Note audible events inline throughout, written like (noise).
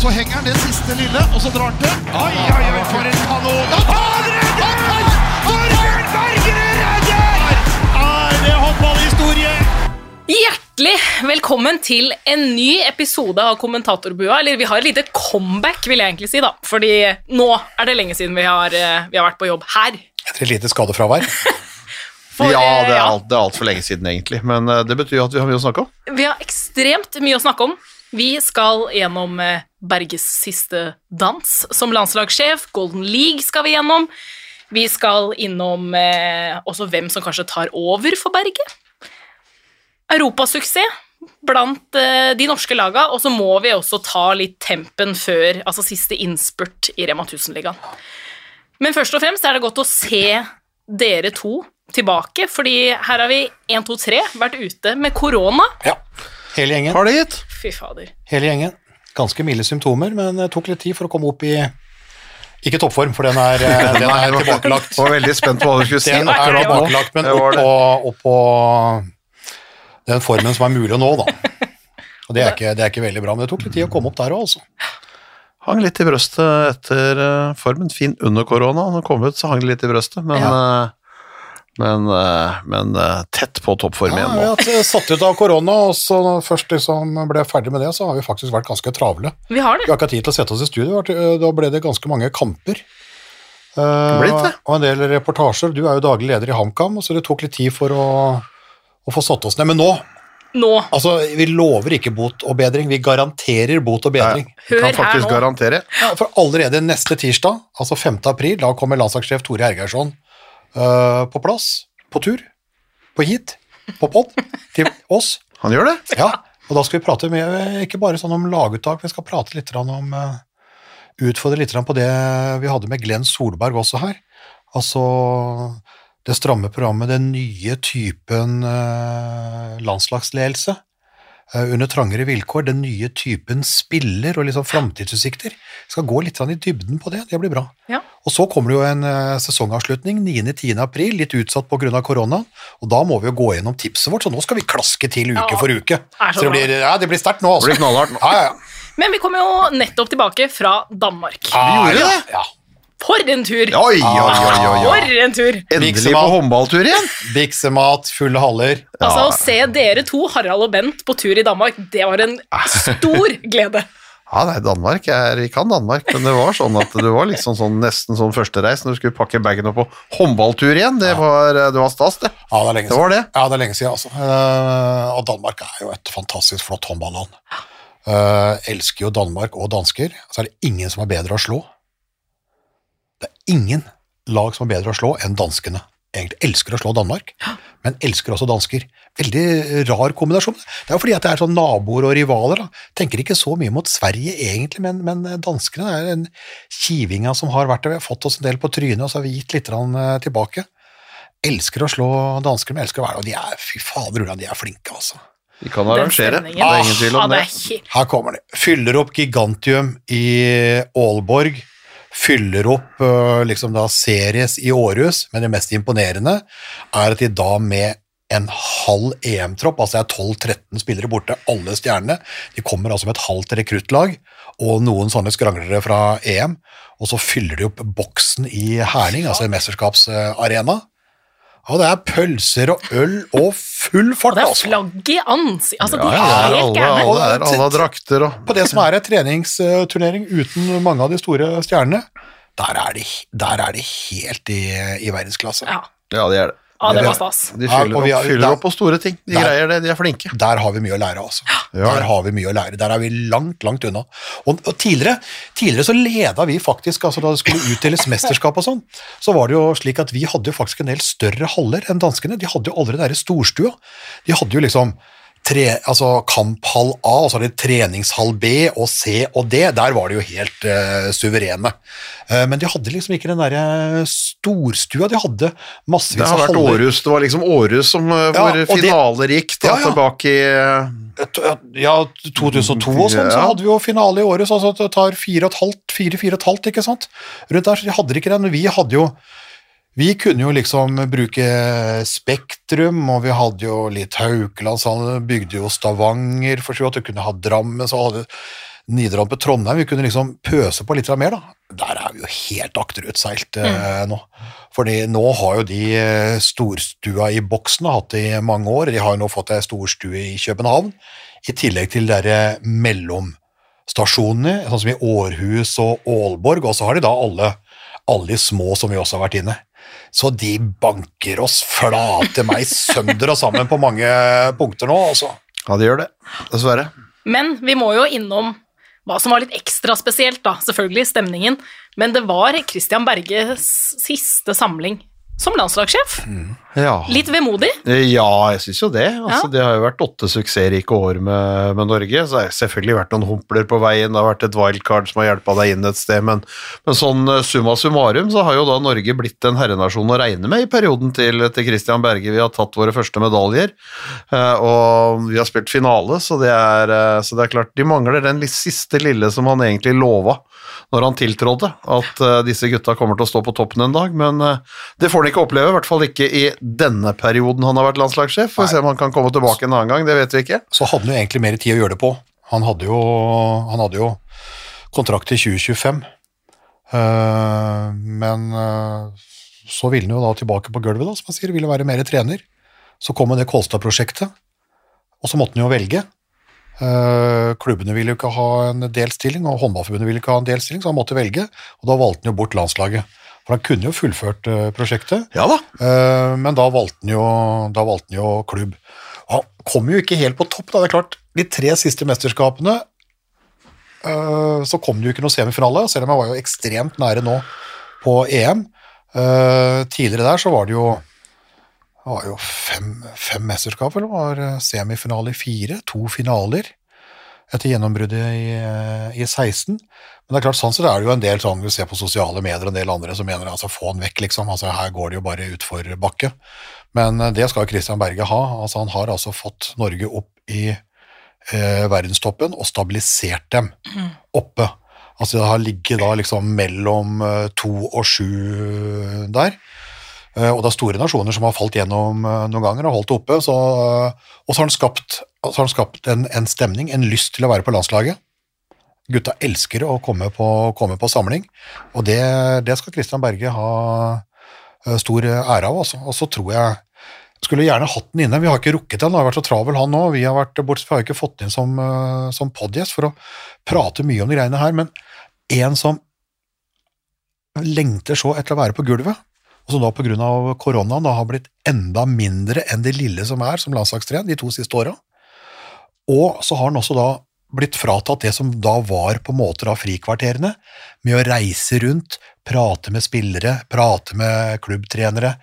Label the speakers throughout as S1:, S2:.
S1: Så henger han det siste lille, og så drar han til. Oi, oi, oi, for en kanon! Han redder! Torbjørn Bergerud redder! Er det håndballhistorie?
S2: Hjertelig velkommen til en ny episode av Kommentatorbua. Eller vi har et lite comeback, vil jeg egentlig si, da. Fordi nå er det lenge siden vi har, eh, vi har vært på jobb her.
S3: Etter et lite skadefravær. (laughs)
S2: For,
S4: ja,
S2: eh,
S4: det er, alt, det er altfor lenge siden, egentlig. Men eh, det betyr jo at vi har mye å snakke om.
S2: Vi har ekstremt mye å snakke om. Vi skal gjennom eh, Berges siste dans som landslagssjef. Golden League skal vi gjennom. Vi skal innom eh, også hvem som kanskje tar over for Berge. Europasuksess blant eh, de norske laga, og så må vi også ta litt tempen før altså siste innspurt i Rema 1000-ligaen. Men først og fremst er det godt å se dere to tilbake, fordi her har vi 1, 2, 3 vært ute med korona.
S3: Ja, hele gjengen.
S4: Har det gitt?
S2: Fy fader.
S3: Hele gjengen. Ganske milde symptomer, men det tok litt tid for å komme opp i Ikke toppform, for den er, eh, (laughs) den er tilbakelagt.
S4: jeg var- veldig spent på hva du skulle si.
S3: Den er tilbakelagt, men opp på, opp på den formen som er mulig å nå, da. Og det er, ikke, det er ikke veldig bra, men det tok litt tid å komme opp der òg, altså.
S4: Hang litt i brøstet etter eh, formen. Fin under korona. Når den kom ut, så hang det litt i brøstet, men eh, men, eh, men eh, tett på toppform
S3: Ja,
S4: igjen
S3: vi
S4: Ja,
S3: har hatt satt ut av korona, og så når først liksom ble ferdig med det, så har vi faktisk vært ganske travle.
S2: Vi har det.
S3: Vi har ikke hatt tid til å sette oss i studio, da ble det ganske mange kamper. Eh,
S4: Blitt det.
S3: Og en del reportasjer. Du er jo daglig leder i HamKam, så det tok litt tid for å, å få satt oss ned. Men nå,
S2: Nå.
S3: altså, vi lover ikke bot og bedring, vi garanterer bot og bedring.
S2: Vi
S4: Kan faktisk garantere.
S3: Ja, for allerede neste tirsdag, altså 5. april, da kommer landslagssjef Tore Hergeirsson eh, på plass, på tur, på hit, på pod, til oss. (laughs)
S4: Han gjør det.
S3: Ja, og da skal vi prate med, ikke bare sånn om laguttak, vi skal prate litt om eh, Utfordre litt på det vi hadde med Glenn Solberg også her. Altså det stramme programmet, den nye typen eh, landslagsledelse under trangere vilkår, den nye typen spiller og liksom framtidsutsikter. Skal gå litt sånn i dybden på det, det blir bra.
S2: Ja.
S3: Og så kommer det jo en eh, sesongavslutning 9.-10. april, litt utsatt på grunn av korona, og da må vi jo gå gjennom tipset vårt, så nå skal vi klaske til uke
S2: Ja,
S3: for uke.
S2: så
S3: Så det blir, ja, det blir sterkt nå, altså.
S4: Det blir knallhardt nå.
S3: Ja, ja, ja.
S2: Men vi kom jo nettopp tilbake fra Danmark.
S4: Vi
S3: gjorde
S4: det?
S3: Ja.
S2: For en tur!
S4: Oi, oi, oi, oi, oi.
S2: For en tur!
S4: Endelig på håndballtur igjen.
S3: Biksemat, fulle haller.
S2: Altså, Å se dere to, Harald og Bent, på tur i Danmark, det var en stor glede. (laughs)
S4: Ja, nei, Danmark er, Vi kan Danmark, men det var sånn at det var liksom sånn, nesten sånn førstereis når du skulle pakke bagen opp på håndballtur igjen. Det var, det var stas, det.
S3: Ja, det er lenge
S4: Det var det.
S3: Ja, det er lenge siden, altså. Eh, og Danmark er jo et fantastisk flott håndballand. Uh, elsker jo Danmark og dansker. Så er det ingen som er bedre å slå. Ingen lag som er bedre å slå enn danskene. Egentlig elsker å slå Danmark, men elsker også dansker. Veldig rar kombinasjon. Det er jo fordi at det er sånn naboer og rivaler. Da. Tenker ikke så mye mot Sverige egentlig, men, men danskene er en kivinga som har vært der. Vi har fått oss en del på trynet, og så har vi gitt litt eh, tilbake. Elsker å slå dansker, men elsker å være der. Og de er, fy fader, hvordan de er flinke, altså.
S4: De kan arrangere. Det er ingen tvil om
S2: det
S4: det.
S2: er he-
S3: Her kommer de. Fyller opp Gigantium i Aalborg. Fyller opp øh, liksom da series i Århus, men det mest imponerende er at de da med en halv EM-tropp, altså det er 12-13 spillere borte, alle stjernene, de kommer altså med et halvt rekruttlag og noen sånne skranglere fra EM, og så fyller de opp boksen i Herning, altså en mesterskapsarena. Og det er pølser og øl og full fart,
S2: Det er
S3: altså.
S2: flagg i ansikt. Altså,
S4: Ja,
S2: de
S4: ja,
S2: er
S4: alle,
S2: helt gærne.
S4: alle, er, alle har drakter og
S3: på det som er en treningsturnering uten mange av de store stjernene, der er de, der er de helt i, i verdensklasse.
S2: Ja.
S4: Ja, det er det.
S2: Ja, det var stas.
S4: De
S3: Ja,
S4: fyller,
S3: og vi har-
S4: fyller
S3: der-
S4: opp på store ting. De
S3: der-
S4: greier det, de er flinke.
S3: Der har vi mye å lære, altså.
S4: Ja.
S3: Der har vi mye å lære. Der er vi langt, langt unna. Og, og tidligere, tidligere så leda vi faktisk, altså da det skulle utdeles mesterskap og sånn, så var det jo slik at vi hadde jo faktisk en del større haller enn danskene. De hadde jo aldri den derre storstua. De hadde jo liksom tre, altså kamphall A, og så hadde de treningshall B og C og D. Der var de jo helt uh, suverene. Uh, men de hadde liksom ikke den derre storstua. De hadde massevis
S4: Det har
S3: av
S4: vært. Århus. Det var liksom Århus som, eh,
S3: Ja,
S4: hvor finaler gikk da,
S3: Ja, ja.
S4: tilbake i eh,
S3: Ja, 2002 og sånn, så hadde vi jo finale i Århus. så det tar fire og et halvt, fire, fire og et halvt, ikke sant? Rundt der, så de hadde ikke den, vi hadde jo Vi kunne jo liksom bruke Spektrum, og vi hadde jo litt Haukeland, så han bygde jo Stavanger, for så vidt, du kunne ha Drammen, så hadde Nidaros på Trondheim, vi kunne liksom pøse på litt mer, da. Der er vi jo helt akterutseilt eh, nå. Fordi nå har jo de eh, storstua i boksen hatt det i mange år. De har jo nå fått ei storstue i København, i tillegg til de derre mellomstasjonene, sånn som i Århus og Aalborg, og så har de da alle, alle de små som vi også har vært inne. Så de banker oss flate meg sønder og sammen på mange punkter nå, altså.
S4: Ja, de gjør det. Dessverre.
S2: Men vi må jo innom hva som var litt ekstra spesielt, da. Selvfølgelig stemningen. Men det var Christian Berges siste samling som landslagssjef.
S4: Ja.
S2: Litt vemodig.
S4: Ja, jeg syns jo det. Altså,
S2: Ja.
S4: Det har jo vært åtte suksessrike år med, med Norge. Så det har selvfølgelig vært noen humpler på veien, det har vært et wildcard som har hjulpet deg inn et sted, men, men sånn eh, summa summarum så har jo da Norge blitt en herrenasjon å regne med i perioden til, til Christian Berge. Vi har tatt våre første medaljer, eh, og vi har spilt finale, så det er, eh, så det er klart De mangler den siste lille som han egentlig lova når han tiltrådte, at eh, disse gutta kommer til å stå på toppen en dag, men eh, det får han ikke oppleve, i hvert fall ikke i denne perioden han har vært landslagssjef. Får se om han kan komme tilbake en annen gang, det vet vi ikke.
S3: så hadde han jo egentlig mer tid å gjøre det på. Han hadde jo, han hadde jo kontrakt til 2025, uh, men uh, så ville han jo da tilbake på gulvet, da, som han sier, ville være mer trener. Så kom det Kolstad-prosjektet, og så måtte han jo velge. Uh, klubbene ville jo ikke ha en delstilling, og håndballforbundet ville ikke ha en delstilling, så han måtte velge, og da valgte han jo bort landslaget. For han kunne jo fullført eh, prosjektet,
S4: Ja da.
S3: Eh, men da valgte han jo, da valgte han jo klubb. Og han kom jo ikke helt på topp. Da. Det er klart, De tre siste mesterskapene eh, så kom det jo ikke noe semifinale, selv om jeg var jo ekstremt nære nå på EM. Tidligere der så var det jo, det var jo fem, fem mesterskap, eller var semifinale i fire, to finaler etter gjennombruddet i, eh, i 16. Men det er klart, sånn så er det jo en del sånn, vi ser på sosiale medier og en del andre som mener altså få han vekk, liksom. altså Her går det jo bare utfor bakke. Men eh, det skal Christian Berge ha. altså Han har altså fått Norge opp i eh, verdenstoppen og stabilisert dem oppe. Altså det har ligget da liksom mellom eh, to og sju der. Eh, Og det er store nasjoner som har falt gjennom eh, noen ganger og holdt det oppe. Så, eh, og så har han skapt, har han skapt en, en stemning, en lyst til å være på landslaget. Gutta elsker å komme på, komme på samling, og det, det skal Christian Berge ha stor ære av. Også. Og så tror jeg skulle gjerne hatt den inne. Vi har ikke rukket den, han har vært så travel han nå. Vi har fra har ikke fått den inn som, som podgjest for å prate mye om de greiene her, men en som lengter så etter å være på gulvet, og som da av koronaen da har blitt enda mindre enn det lille som er som landslagstrener de to siste åra. Og så har han også da blitt fratatt det som da var på måter av frikvarterene, med å reise rundt, prate med spillere, prate med klubbtrenere,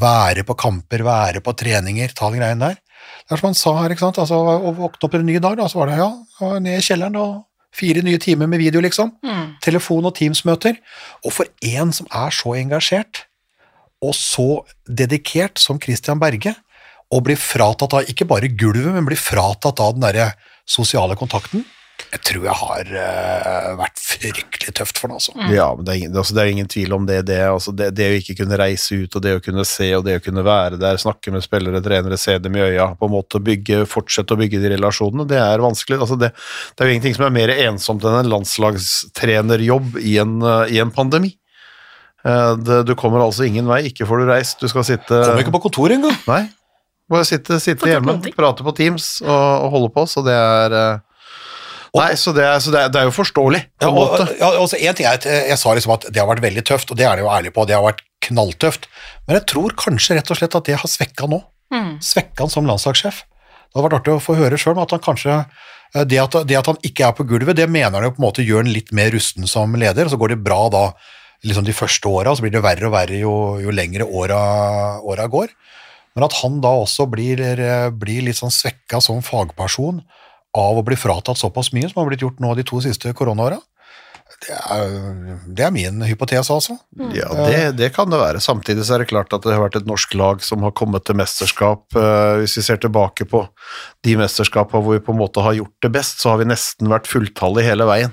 S3: være på kamper, være på treninger, ta den greien der. Det er som han sa her, ikke sant, altså å våkne opp en ny dag, da, så var det ja, ned i kjelleren og fire nye timer med video, liksom. Telefon- og Teams-møter. Og for en som er så engasjert, og så dedikert som Christian Berge, og blir fratatt av ikke bare gulvet, men blir fratatt av den derre sosiale kontakten, jeg tror jeg har uh, vært fryktelig tøft for ham, altså.
S4: Ja, men det er, ingen, altså, det er ingen tvil om det. Det, altså, det. det å ikke kunne reise ut, og det å kunne se, og det å kunne være der, snakke med spillere, trenere, se dem i øya, på en måte bygge, fortsette å bygge de relasjonene, det er vanskelig. Altså, det er jo ingenting som er mer ensomt enn en landslagstrenerjobb i en, uh, i en pandemi. Eh, Det, du kommer altså ingen vei, ikke får du reist, du skal sitte
S3: Kommer ikke på kontoret engang.
S4: Nei, bare sitte, sitte hjemme, prate på Teams og, og holde på, så det er eh, Nei, så det er, så det er, det er jo forståelig, på en
S3: ja,
S4: måte.
S3: ja, også en ting er at jeg, jeg sa liksom at det har vært veldig tøft, og det er det jo ærlig på, det har vært knalltøft, men jeg tror kanskje rett og slett at det har svekka nå. Svekka han som landslagssjef. Det hadde vært artig å få høre sjøl, men at han kanskje eh, det at, det at han ikke er på gulvet, det mener han jo på en måte gjør han litt mer rusten som leder, og så går det bra da liksom de første åra, så blir det verre og verre jo, jo lengre åra, går. Men at han da også blir, eh, blir litt sånn svekka som fagperson av å bli fratatt såpass mye som har blitt gjort nå de to siste koronaåra, det, er- det er min hypotese, altså.
S4: Ja, det, det kan det være. Samtidig så er det klart at det har vært et norsk lag som har kommet til mesterskap. Eh, Hvis vi ser tilbake på de mesterskapene hvor vi på en måte har gjort det best, så har vi nesten vært fulltallige hele veien.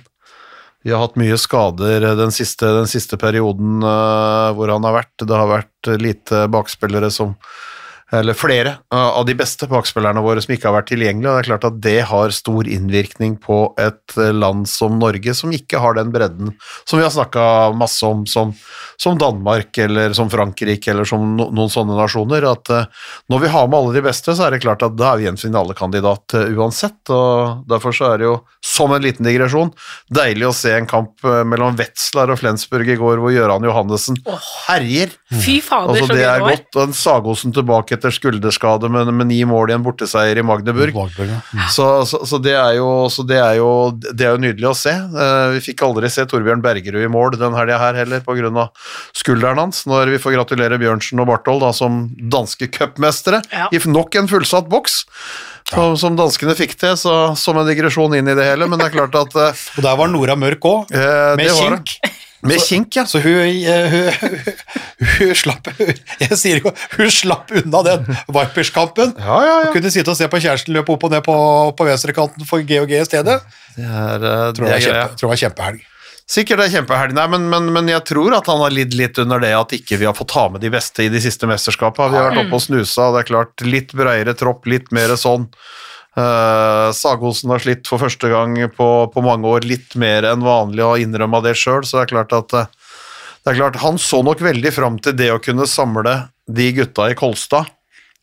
S4: Vi har hatt mye skader den siste, den siste perioden uh, hvor han har vært. Det har vært lite bakspillere som eller flere uh, av de beste bakspillerne våre som ikke har vært tilgjengelige, og det er klart at det har stor innvirkning på et uh, land som Norge, som ikke har den bredden som vi har snakka masse om, som, som, Danmark eller som Frankrike eller som no, noen sånne nasjoner. At uh, når vi har med alle de beste, så er det klart at da er vi en finalekandidat uansett, og derfor så er det jo, som en liten digresjon, deilig å se en kamp mellom Wetzlar og Flensburg i går, hvor Gøran Johannessen herjer.
S2: Fy fader,
S4: Altså,
S2: så
S4: det
S2: gøy
S4: er
S2: det var.
S4: godt, Den en Sagosen tilbake etter skulderskade med, med ni mål i en borteseier i Magdeburg.
S3: Magdeburg, ja. Mm.
S4: Så, så, så, det er jo, så det er jo det er jo nydelig å se. Uh, vi fikk aldri se Torbjørn Bergerud i mål den helga her heller, pga. skulderen hans, når vi får gratulere Bjørnsen og Barthold da, som danske cupmestere
S2: Ja.
S4: i nok en fullsatt boks. Som, som danskene fikk til, så, som en digresjon inn i det hele, men det er klart at uh, (laughs)
S3: Og der var Nora Mørk òg,
S4: eh,
S3: med
S4: kink. det. Med kink, ja.
S3: Så hun, eh, hun, hun, (laughs) hun slapp Jeg sier jo hun slapp unna den Vipers-kampen.
S4: Ja, ja, ja.
S3: Hun kunne sitte og se på kjæresten løpe opp og ned på, på venstrekanten for G og G i stedet.
S4: Det er, eh,
S3: Tror
S4: det er
S3: kjempe, tror det var kjempehelg.
S4: Sikkert det er kjempehelg, nei, men, men, men jeg tror at han har lidd litt under det at ikke vi har fått ta med de beste i de siste mesterskapene. Vi har vært oppe og snusa, og det er klart litt breiere tropp, litt mer sånn. Uh, Sagosen har slitt for første gang på, på mange år, litt mer enn vanlig, og har innrømma det sjøl, så det er klart at eh, det er klart, Han så nok veldig fram til det å kunne samle de gutta i Kolstad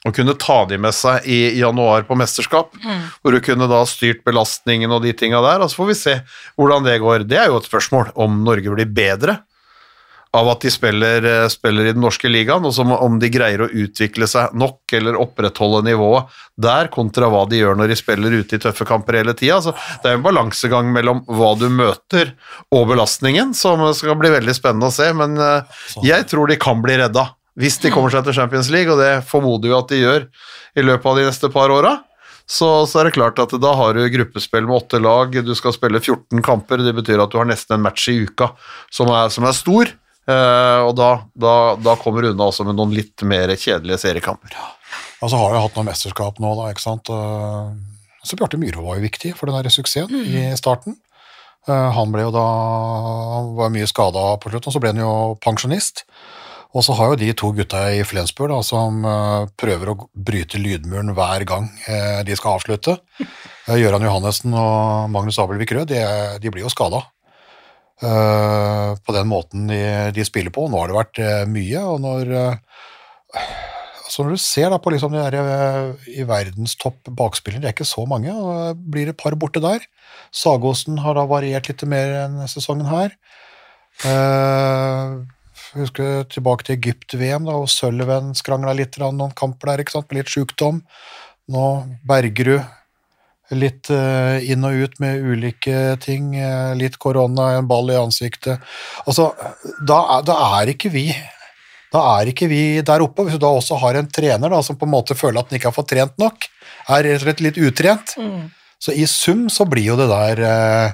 S4: og kunne ta de med seg i januar på mesterskap, hvor du kunne da styrt belastningen og de tinga der, og så får vi se hvordan det går. Det er jo et spørsmål om Norge blir bedre av at de spiller, eh, spiller i den norske ligaen, og som om de greier å utvikle seg nok eller opprettholde nivået der, kontra hva de gjør når de spiller ute i tøffe kamper hele tida. Altså, det er en balansegang mellom hva du møter og belastningen, som skal bli veldig spennende å se, men eh, jeg tror de kan bli redda hvis de kommer seg til Champions League, og det formoder vi at de gjør i løpet av de neste par åra. Så, så er det klart at da har du gruppespill med åtte lag, du skal spille 14 kamper, det betyr at du har nesten en match i uka som er, som er stor, og da, da, da kommer hun unna også med noen litt mer kjedelige seriekamper.
S3: Og så har vi hatt noen mesterskap nå, da, ikke sant. Og Så Bjarte Myhre var jo viktig for den der suksessen i starten. Eh, Han ble jo da han var mye skada på slutten, og så ble han jo pensjonist. Og så har jo de to gutta i Flensburg da, som eh, prøver å bryte lydmuren hver gang eh, de skal avslutte. Eh, Gøran Johannessen og Magnus Abelvik Rød, de, de blir jo skada. På den måten de, de spiller på. Nå har det vært eh, mye, og når eh, så når du ser da på liksom de der eh, i verdenstopp bakspillere, det er ikke så mange, og det blir et par borte der. Sagosen har da variert litt mer enn sesongen her. Uh, husker tilbake til Egypt-VM, da, og Sølven skrangla litt noen kamper der, ikke sant, med litt sjukdom. Nå Bergerud litt eh, inn og ut med ulike ting, eh, litt korona, en ball i ansiktet. Altså, da, er- da er ikke vi da er ikke vi der oppe. Hvis du da også har en trener da, som på en måte føler at han ikke har fått trent nok, er rett og slett litt utrent, så i sum så blir jo det der eh,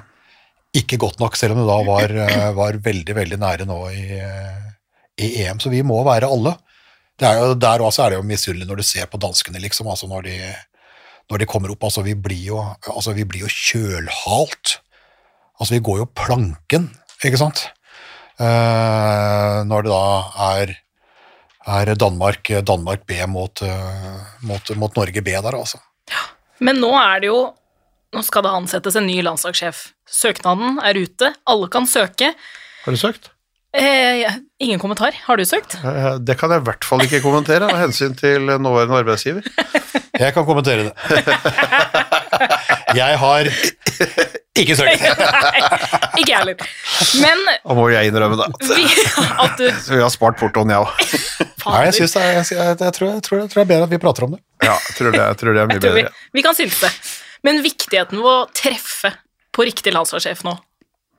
S3: ikke godt nok, selv om det da var, eh, var veldig, veldig nære nå i, i EM. Så vi må være alle. Det er jo, der også er det jo misunnelig når du ser på danskene, liksom. Altså når de, når de kommer opp. Altså vi blir jo, altså vi blir jo kjølhalt. Altså vi går jo planken, ikke sant? Eh, når det da er, er Danmark, Danmark B mot, eh, mot, mot Norge B der, altså.
S2: Men nå er det jo Nå skal det ansettes en ny landslagssjef. Søknaden er ute, alle kan søke.
S4: Har du søkt?
S2: Eh, ingen kommentar. Har du søkt?
S4: Eh, Det kan jeg i hvert fall ikke kommentere av hensyn til nåværende arbeidsgiver.
S3: Jeg kan kommentere det. Jeg har ikke søkt. (laughs)
S2: Nei, Ikke jeg heller. Men
S4: Da må jeg innrømme det.
S2: vi, at du
S4: Så (laughs) vi har spart portoen, jeg òg. (laughs)
S3: Nei, jeg, synes det er, jeg, jeg, jeg, tror, jeg, tror, det er bedre at vi prater om det.
S4: Ja, jeg tror det, jeg tror det er mye
S2: Jeg tror vi,
S4: bedre.
S2: vi kan silse. Men viktigheten ved å treffe på riktig landslagssjef nå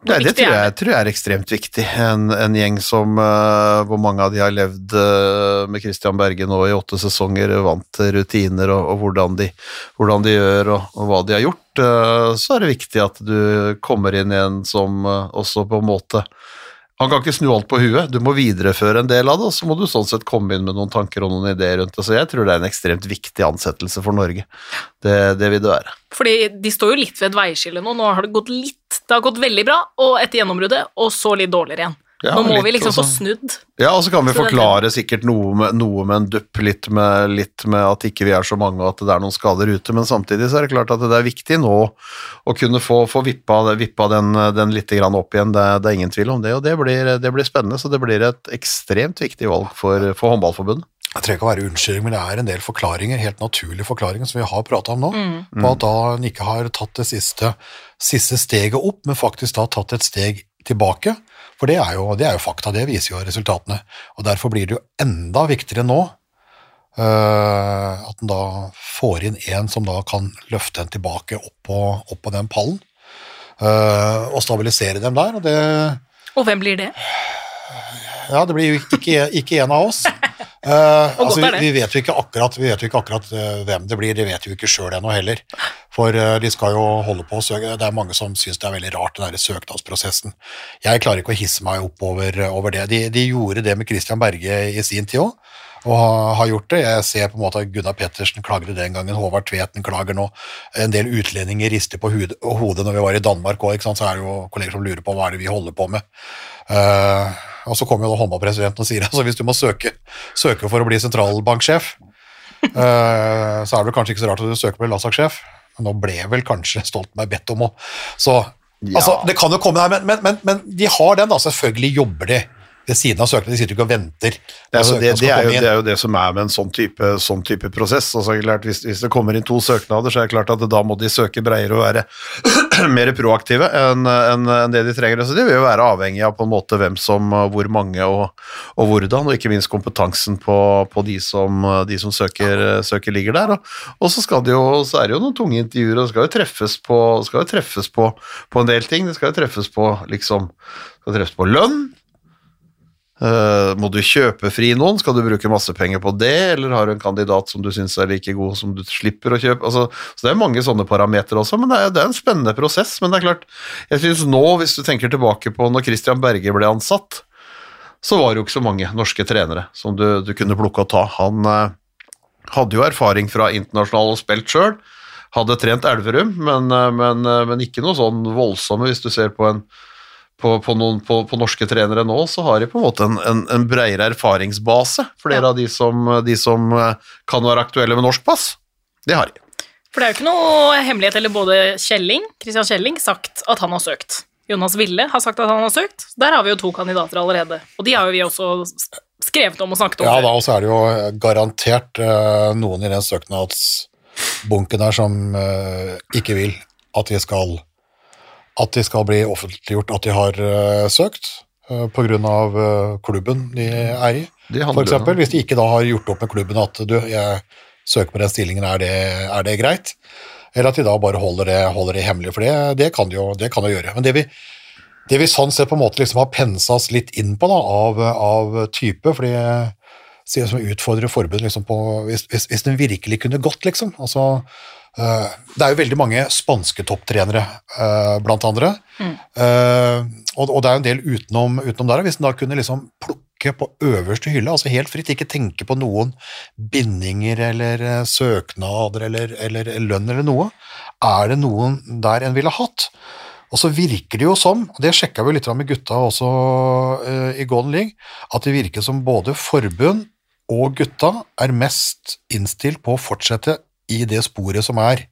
S4: Nei, det tror jeg, tror jeg er ekstremt viktig. En, en gjeng som uh, hvor mange av de har levd uh, med Christian Berge nå i åtte sesonger, vant rutiner og, og hvordan, de, hvordan de gjør og, og hva de har gjort, uh, så er det viktig at du kommer inn i en som også på en måte Han kan ikke snu alt på huet, du må videreføre en del av det, og så må du sånn sett komme inn med noen tanker og noen ideer rundt det. Så jeg tror det er en ekstremt viktig ansettelse for Norge. Det, det vil det være.
S2: Fordi de står jo litt ved et veiskille nå. Nå har det gått litt Det har gått veldig bra, og etter gjennombruddet, og så litt dårligere igjen.
S4: Ja,
S2: Nå må
S4: litt,
S2: vi liksom få snudd.
S4: Ja, og så kan vi
S2: Så det.
S4: forklare sikkert noe med, noe med en dupp, litt med, litt med at ikke vi er så mange og at det er noen skader ute, men samtidig så er det klart at det er viktig nå å kunne få, få vippa, vippa den, den litt grann opp igjen, det, det er ingen tvil om det, og det blir, det blir spennende, så det blir et ekstremt viktig valg for, for håndballforbundet.
S3: Jeg trenger ikke å være unnskyldning, men det er en del forklaringer, helt naturlige forklaringer, som vi har prata om nå, på at da en ikke har tatt det siste, siste steget opp, men faktisk da tatt et steg tilbake. For det er, jo, det er jo fakta, det viser jo resultatene. Og derfor blir det jo enda viktigere nå Uh, at en da får inn en som da kan løfte en tilbake opp på, opp på den pallen, Uh, og stabilisere dem der. og det
S2: Og hvem blir det?
S3: ja, det blir jo ikke, ikke en av oss. (laughs)
S2: Godt
S3: altså, vi, vi vet jo ikke akkurat, vi vet jo ikke akkurat uh, hvem det blir, det vet jo ikke sjøl ennå heller. For uh, de skal jo holde på å søke Det er mange som syns det er veldig rart, den der søknadsprosessen. Jeg klarer ikke å hisse meg opp over, over det. De, de gjorde det med Christian Berge i sin tid òg. Og har- har gjort det. Jeg ser på en måte at Gunnar Pettersen klagde den gangen, Håvard Tveten klager nå. En del utlendinger rister på hud- hodet når vi var i Danmark òg, så er det jo kolleger som lurer på hva er det vi holder på med. Eh, og så kommer jo håndballpresidenten og sier altså hvis du må søke, søke for å bli sentralbanksjef, uh, så er det kanskje ikke så rart at du søker på landslagssjef. Men nå ble vel kanskje Stoltenberg bedt om å Så altså, det kan jo komme der, men, men, men, men de har den, da. Selvfølgelig jobber de ved siden av søkerne. De sitter ikke og venter.
S4: Det er, altså, det, det, er jo, det er jo det som er med en sånn type, sånn type prosess. Altså, klart, hvis, hvis det kommer inn to søknader, så er det klart at da må de søke bredere og være (clears throat) mer proaktive enn en, en det de trenger. Så de vil jo være avhengig av på en måte hvem som, hvor mange og, og hvordan, og ikke minst kompetansen på, på de som, de som søker, søker ligger der. Og, og så, jo, så er det jo noen tunge intervjuer, og det skal jo treffes på, skal jo treffes på, på en del ting. Det skal jo treffes på liksom, skal treffes på lønn, Eh, må du kjøpe fri noen? Skal du bruke masse penger på det, eller har du en kandidat som du syns er like god som du slipper å kjøpe? Altså, så Det er mange sånne parametere også, men det er, det er en spennende prosess. Men det er klart, jeg synes nå, hvis du tenker tilbake på når Christian Berge ble ansatt, så var det jo ikke så mange norske trenere som du, du kunne plukke og ta. Han uh, hadde jo erfaring fra internasjonal og spilt sjøl. Hadde trent Elverum, men, uh, men, men ikke noe sånn voldsomme hvis du ser på en på, på, noen, på, på norske trenere nå, så har de på en måte en, en, en bredere erfaringsbase. Flere
S2: Ja.
S4: av de som, de som eh, kan være aktuelle med norsk pass, det har de.
S2: For det er jo ikke noe hemmelighet, eller både Kjelling, Christian Kjelling sagt at han har søkt. Jonas Ville har sagt at han har søkt. Der har vi jo to kandidater allerede. Og de har jo vi også skrevet om og snakket om.
S3: Ja da, og så er det jo garantert uh, noen i den søknadsbunken der som uh, ikke vil at vi skal at de skal bli offentliggjort at de har uh, søkt uh, av eh, klubben de er i. F.eks. Hvis de ikke da har gjort opp med klubben at du, jeg søker på den stillingen, er det, er det greit? Eller at de da bare holder det, holder det hemmelig, for det, det kan de jo det kan de gjøre. Men det vi, det vi sånn sett på en måte liksom har pensa oss litt inn på da, av, av type, fordi sier som utfordrer forbundet liksom på hvis, hvis, hvis den virkelig kunne gått, liksom. Altså, eh, det er jo veldig mange spanske topptrenere, eh, blant andre. Mm. og, og det er jo en del utenom, utenom der. Hvis den da kunne liksom plukke på øverste hylle, altså helt fritt, ikke tenke på noen bindinger eller eh, søknader eller, eller lønn eller noe, er det noen der en ville hatt? Og så virker det jo som, og det sjekka vi litt med gutta også eh, i Golden League, at det virker som både forbund og gutta er mest innstilt på å fortsette i det sporet som er.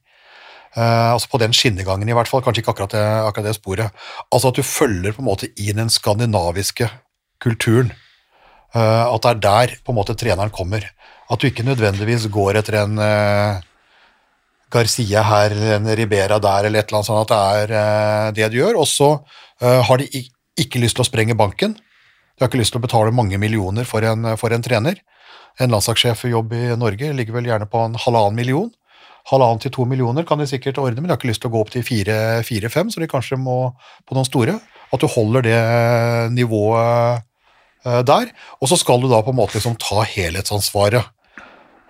S3: Uh, altså på den skinnegangen i hvert fall, kanskje ikke akkurat det, akkurat det sporet. Altså at du følger på en måte i den skandinaviske kulturen. Uh, at det er der på en måte treneren kommer. At du ikke nødvendigvis går etter en uh, Garcia her, en Ribera der, eller et eller annet sånt, at det er det du gjør. Og så har de ikke lyst til å sprenge banken. De har ikke lyst til å betale mange millioner for en, for en trener. En landslagssjefjobb i Norge ligger vel gjerne på en halvannen million. Halvannen til to millioner kan de sikkert ordne, men de har ikke lyst til å gå opp til fire-fem, så de kanskje må på noen store. At du holder det nivået eh, der. Og så skal du da på en måte liksom ta helhetsansvaret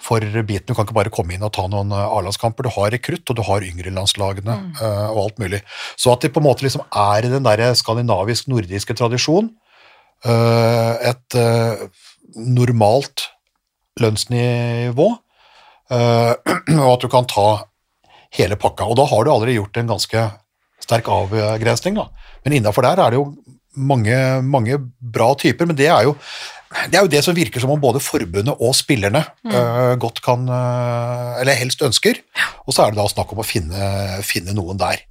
S3: for biten. Du kan ikke bare komme inn og ta noen eh, A-landskamper. Du har rekrutt, og du har yngrelandslagene mm. og alt mulig. Så at de på en måte liksom er i den der skandinavisk-nordiske tradisjon, eh, et eh, normalt lønnsnivå, eh, (clears throat) og at du kan ta hele pakka. Og da har du allerede gjort en ganske sterk avgrensning, da. Men innafor der er det jo mange, mange bra typer, men det er jo det er jo det som virker som om både forbundet og spillerne mm. godt kan øh, Eller helst ønsker. Og så er det da snakk om å finne, finne noen der.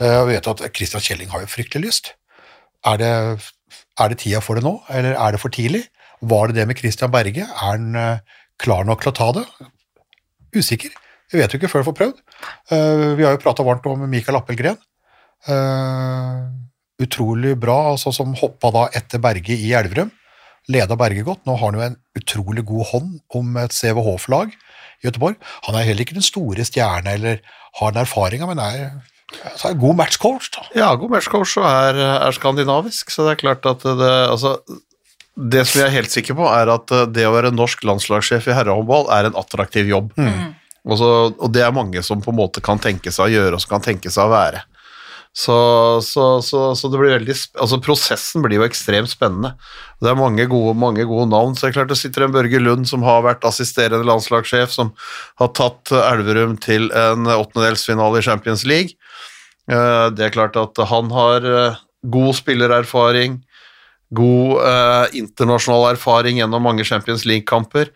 S3: Uh, vi vet at Christian Kjelling har jo fryktelig lyst. Er det, er det tida for det nå, eller er det for tidlig? Var det det med Christian Berge? Er han øh, klar nok til å ta det? Usikker. Jeg vet jo ikke før jeg får prøvd. Uh, vi har jo prata varmt om Mikael Appelgren. Uh, utrolig bra, altså som hoppa da etter Berge i Elverum leda Berge godt. Nå har han jo en utrolig god hånd om et CVH-flag i Göteborg. Han er heller ikke den store stjerne eller har den erfaringa, men er, så er god matchcoach. da.
S4: Ja, god matchcoach og er, er skandinavisk, så det er klart at det altså, Det som jeg er helt sikker på, er at det å være norsk landslagssjef i herrehåndball er en attraktiv jobb. Og, så, og det er mange som på en måte kan tenke seg å gjøre og som kan tenke seg å være. Så, så, så, så det blir veldig altså prosessen blir jo ekstremt spennende. Det er mange gode, mange gode navn. Så det er klart det sitter en Børge Lund som har vært assisterende landslagssjef, som har tatt Elverum til en åttendedelsfinale i Champions League. Eh, Det er klart at han har eh, god spillererfaring, god eh, internasjonal erfaring gjennom mange Champions League-kamper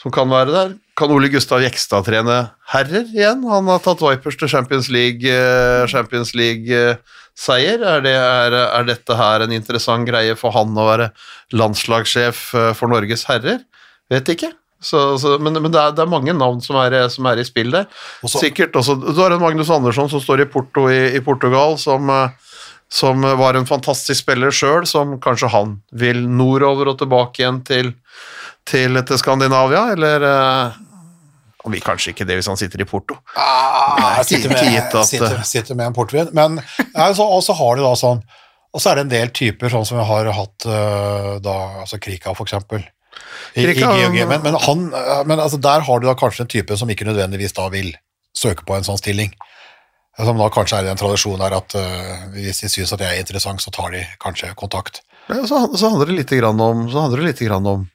S4: som kan være der. Kan Ole Gustav Jekstad trene herrer igjen? Han har tatt Vipers til Champions League, eh, Champions League-seier. Er, det, er, er dette her en interessant greie for han å være landslagssjef eh, for Norges herrer? Vet ikke. Så, så, men men det, er, det er mange navn som er, som i spill der.
S3: Også,
S4: Sikkert også Du har en Magnus Andersson som står i Porto i, i Portugal, som, eh, som var en fantastisk spiller sjøl, som kanskje han vil nordover og tilbake igjen til, til, til Skandinavia, eller eh, Han vil kanskje ikke det hvis han sitter i Porto.
S3: Ah,
S4: Nei,
S3: sitter, med,
S4: at-
S3: sitter, sitter med en portvin. Men altså, også og så har de da sånn Og så er det en del typer, sånn som vi har hatt øh, da, altså Krika for eksempel. I,
S4: Krika,
S3: i GOG, men, men, han, øh, men altså, der har du da kanskje en type som ikke nødvendigvis da vil søke på en sånn stilling. Som da kanskje er i den tradisjonen her at øh, hvis de syns at jeg er interessant, så tar de kanskje kontakt.
S4: Ja, så, så handler det litt om, så handler det lite om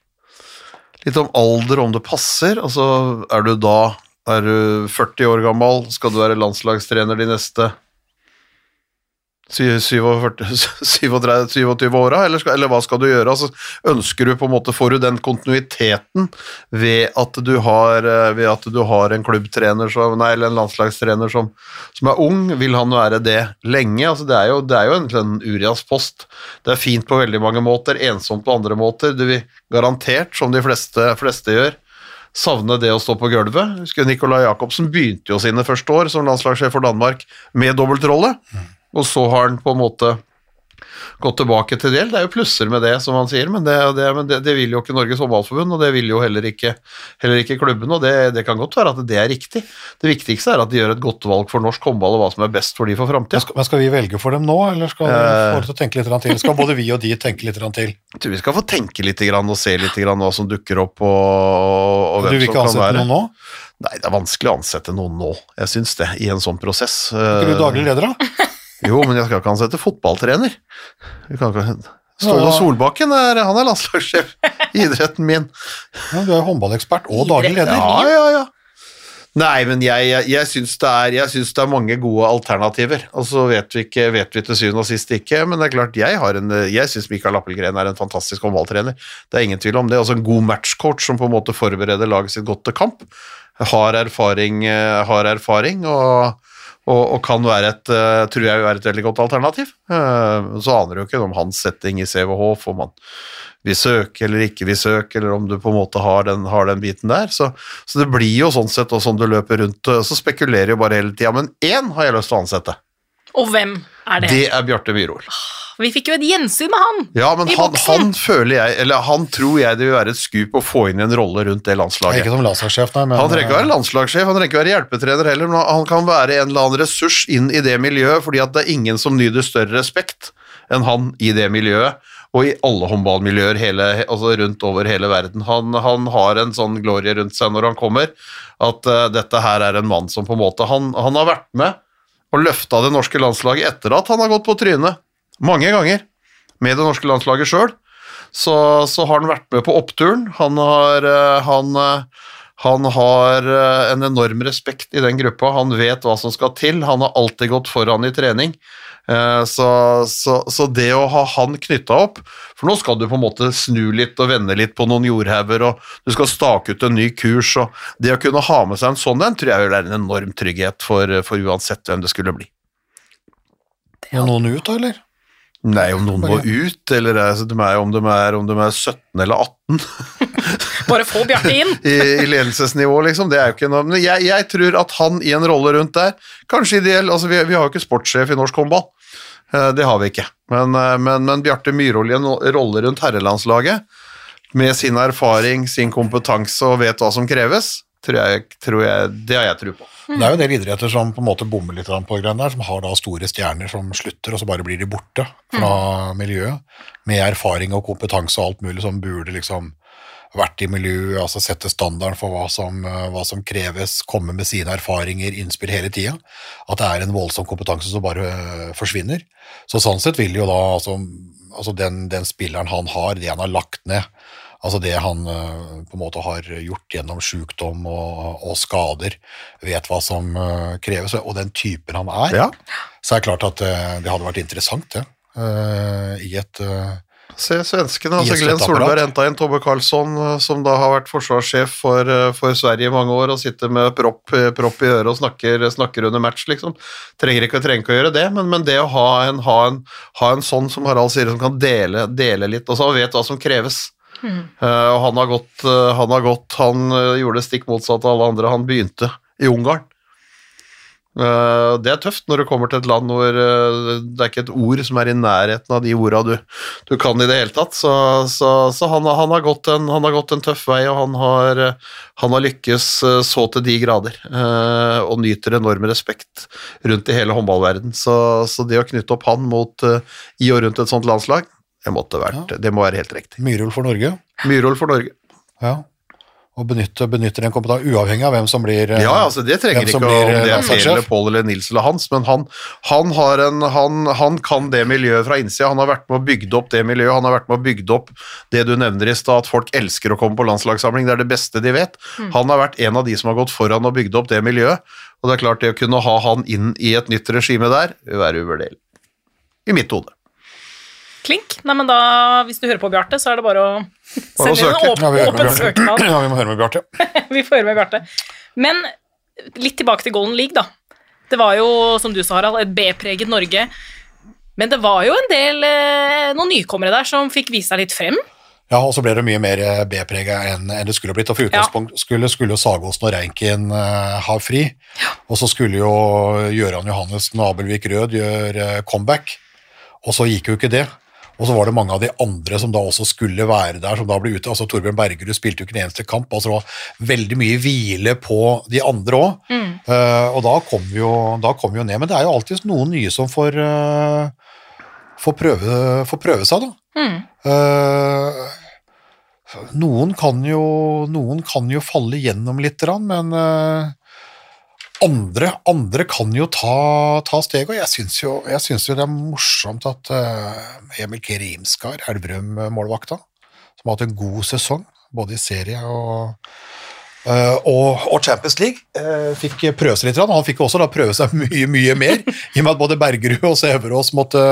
S4: litt om alder, om det passer. Altså, er du da er du 40 år gammel, skal du være landslagstrener de neste sy- 47 37 27 åra, eller, skal- eller hva skal du gjøre? Altså, ønsker du på en måte, Får du den kontinuiteten ved at du har, eh, at du har en klubbtrener som, nei, eller en landslagstrener som, som er ung? Vil han være det lenge? Altså, det, er jo, det er jo egentlig en Urias post. Det er fint på veldig mange måter, ensomt på andre måter. Du vil garantert, som de fleste, fleste gjør, savne det å stå på gulvet. Husker Nicolai Jacobsen begynte jo sine første år som landslagssjef for Danmark med dobbeltrolle, og så har han på en måte gått tilbake til del. Det er jo plusser med det, som han sier, men det, det, men det, det vil jo ikke Norges håndballforbund, og det vil jo heller ikke, heller ikke klubben, og det, det kan godt være at det er riktig. Det viktigste er at de gjør et godt valg for norsk håndball, og hva som er best for de for framtida.
S3: Men, men skal vi velge for dem nå, eller skal vi
S4: Eh.
S3: få dem til å tenke litt til? Skal både vi og de tenke litt til?
S4: Vi skal få tenke litt og se litt hva som dukker opp, og, og
S3: Du vil ikke ansette noen nå?
S4: Nei, det er vanskelig å ansette noen nå. Jeg syns det, i en sånn prosess.
S3: Er ikke du
S4: Eh,
S3: daglig leder, da?
S4: Jo, men jeg skal ikke ansette fotballtrener. Ståle Solbakken er, han er landslagssjef i (laughs) idretten min.
S3: Ja, du er jo håndballekspert og daglig leder.
S4: Ja, ja, ja. Nei, men jeg, jeg, jeg syns det, det er mange gode alternativer. Og så vet vi ikke, vet vi til syvende og sist ikke, men det er klart, jeg, har en, jeg syns Mikael Appelgren er en fantastisk håndballtrener. Det er ingen tvil om det. Altså en god matchcoach som på en måte forbereder laget sitt godt til kamp. Har erfaring, eh, har erfaring og, og, og kan være et, eh, tror jeg, være et veldig godt alternativ. Eh, Så aner du jo ikke om hans setting i CVH, får man vil søke eller ikke vil søke, eller om du på en måte har den, har den biten der. Så, så det blir jo sånn sett, og sånn du løper rundt, så spekulerer jo bare hele tida. Men én har jeg lyst til å ansette.
S2: Og hvem er det?
S4: Det er Bjarte Myhrol.
S2: Vi fikk jo et gjensyn med han!
S4: Ja, men
S2: I
S4: han,
S2: boksen.
S4: han føler jeg, eller han tror jeg det vil være et skup å få inn i en rolle rundt det landslaget.
S3: Ikke som landslagssjef, nei, men
S4: Han trenger ikke være landslagssjef, han trenger ikke være hjelpetrener heller, men han kan være en eller annen ressurs inn i det miljøet, fordi at det er ingen som nyter større respekt enn han i det miljøet, og i alle håndballmiljøer hele, altså rundt over hele verden. Han, han har en sånn glorie rundt seg når han kommer, at uh, dette her er en mann som på en måte Han, han har vært med og løfta det norske landslaget etter at han har gått på trynet mange ganger med det norske landslaget sjøl. Så, så har han vært med på oppturen. Han har, eh, han, eh, Han har eh, en enorm respekt i den gruppa, han vet hva som skal til, han har alltid gått foran i trening. Så, så, så det å ha han knytta opp For nå skal du på en måte snu litt og vende litt på noen jordhauger, og du skal stake ut en ny kurs, og det å kunne ha med seg en sånn en, tror jeg være en enorm trygghet for, for uansett hvem det skulle bli.
S3: Må noen ut, da, eller?
S4: Nei, om noen må ut, eller altså, de er, om, de er, om de er 17 eller 18 (laughs)
S2: Bare få Bjarte inn. (laughs)
S4: i, i ledelsesnivå, liksom. Det er jo ikke noe Men jeg, jeg tror at han i en rolle rundt der, kanskje ideell altså Vi, vi har jo ikke sportssjef i norsk håndball. Eh, Det har vi ikke. Men, eh, men, men Bjarte Myhrvold i en rolle rundt herrelandslaget, med sin erfaring, sin kompetanse og vet hva som kreves, tror jeg, tror jeg, det har jeg tro på.
S3: Det er jo en del idretter som på en måte bommer litt på greiene der, som har da store stjerner som slutter, og så bare blir de borte fra miljøet. Med erfaring og kompetanse og alt mulig som burde liksom vært i miljøet, altså sette standarden for hva som, eh, hva som kreves, komme med sine erfaringer, innspill hele tida. At det er en voldsom kompetanse som bare eh, forsvinner. Så sånn sett vil jo da altså, altså den, den spilleren han har, det han har lagt ned, altså det han eh, på en måte har gjort gjennom sykdom og, og skader, vet hva som eh, kreves, og den typen han er,
S4: Ja.
S3: så er det klart at eh, det hadde vært interessant, det. I et
S4: Se svenskene. altså Glenn. Solberg henta inn Tobbe Karlsson, som da har vært forsvarssjef for, for Sverige i mange år, og sitter med propp, propp i øret og snakker, snakker under match, liksom. Trenger ikke, trenger ikke å gjøre det, men, men det å ha en, ha, en, ha en sånn som Harald sier, som kan dele, dele litt, og så vet hva som kreves. Eh, og han har gått, eh, han har gått, han eh, gjorde det stikk motsatt av alle andre, han begynte i Ungarn. Det er tøft når du kommer til et land hvor det er ikke et ord som er i nærheten av de orda du, du kan i det hele tatt. Så, så, så han, han, har en, han har gått en tøff vei, og han har, han har lykkes så til de grader. Og nyter enorm respekt rundt i hele håndballverden. Så, så det å knytte opp han mot, i og rundt et sånt landslag, det, måtte vært, det må være helt riktig.
S3: Myrhol for Norge.
S4: Myrol for Norge.
S3: Ja. Og benytte, benytter den kompetansen, uavhengig av hvem som blir eh,
S4: Ja, altså det trenger ikke
S3: blir,
S4: om det
S3: eh,
S4: er Per eller Pål eller Nils eller Hans, men han, han, har en, han, han kan det miljøet fra innsida. Han har vært med å bygge opp det miljøet, han har vært med å bygge opp det du nevner i stad, at folk elsker å komme på landslagssamling, det er det beste de vet. Han har vært en av de som har gått foran og bygd opp det miljøet, og det er klart det å kunne ha han inn i et nytt regime der, vil være uvurderlig. I mitt hode.
S2: Klink. Nei, men da, hvis du hører på Bjarte, så er det bare å sende inn en åpen,
S3: Ja,
S2: åpen søknad. (clears throat)
S3: Ja, vi må høre med Bjarte. (laughs)
S2: Vi får høre med Bjarte. Men litt tilbake til Golden League, da. Det var jo, som du sa, Harald, et B-preget Norge. Men det var jo en del eh, noen nykommere der som fikk vise seg litt frem.
S3: Ja, og så ble det mye mer eh, B-prega enn det skulle blitt. Og for utgangspunkt skulle, skulle jo Sagosen og Reinken eh, ha fri. Og så skulle jo Gøran Johannes Nabelvik Rød gjøre comeback. Og så gikk jo ikke det. Og så var det mange av de andre som da også skulle være der, som da ble ute. Altså Torbjørn Bergerud spilte jo ikke en eneste kamp. altså Det var veldig mye hvile på de andre òg. og da kom, jo, da kom vi jo ned. Men det er jo alltid noen nye som får, uh, får, prøve, får prøve seg, da. Eh, noen kan jo Noen kan jo falle gjennom litt, grann, men andre, andre kan jo ta, ta steg, og jeg syns jo, jo det er morsomt at uh, Emil Kerimskar, Elverum-målvakta, som har hatt en god sesong, både i serie og uh, og, og Champions League uh, fikk prøve seg litt. og Han fikk også da prøve seg (laughs) mye mye mer, i og med at både Bergerud og Sæverås måtte,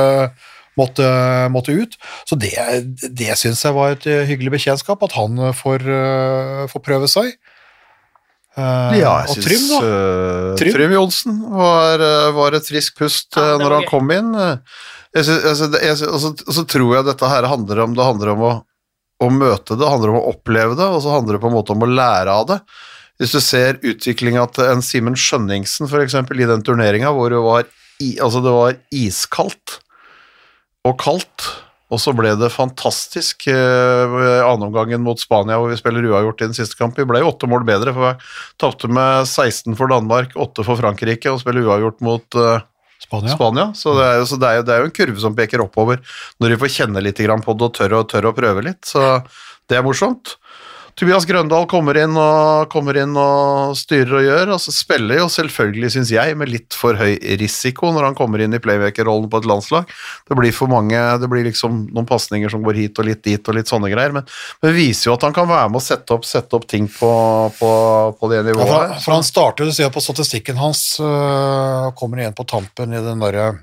S3: måtte, måtte ut. Så det, det syns jeg var et hyggelig bekjentskap, at han får, får prøve seg. Eh,
S4: Ja,
S3: og
S4: jeg
S3: Trym,
S4: syns
S3: da.
S4: eh,
S3: Trym?
S4: Trym Johnsen var, eh, var et friskt pust
S2: Ja,
S4: når han kom inn. Jeg synes, jeg synes, jeg synes, Og så- og så tror jeg dette her handler om Det handler om å, å møte det, handler om å oppleve det, og så handler det på en måte om å lære av det. Hvis du ser utviklinga til en Simen Skjønningsen eksempel, i den turneringa hvor det var, i, altså det var iskaldt og kaldt, og så ble det fantastisk eh, annenomgangen mot Spania hvor vi spiller uavgjort i den siste kampen. Vi ble jo åtte mål bedre, for vi tapte med 16 for Danmark, 8 for Frankrike og spiller uavgjort mot eh,
S3: Spania.
S4: Spania. Så, det er, jo, så det, er jo, det er jo en kurve som peker oppover når de får kjenne litt grann på det og tør, og tør å prøve litt. Så det er morsomt. Tobias Grøndal kommer inn og, kommer inn og styrer og gjør. altså Spiller jo selvfølgelig, syns jeg, med litt for høy risiko når han kommer inn i playmaker-rollen på et landslag. Det blir for mange, det blir liksom noen pasninger som går hit og litt dit og litt sånne greier. Men det viser jo at han kan være med å sette opp, sette opp ting på, på, på det
S3: Ja,
S4: nivået.
S3: for, for han starter, du ser på statistikken hans, øh, kommer igjen på tampen i den derre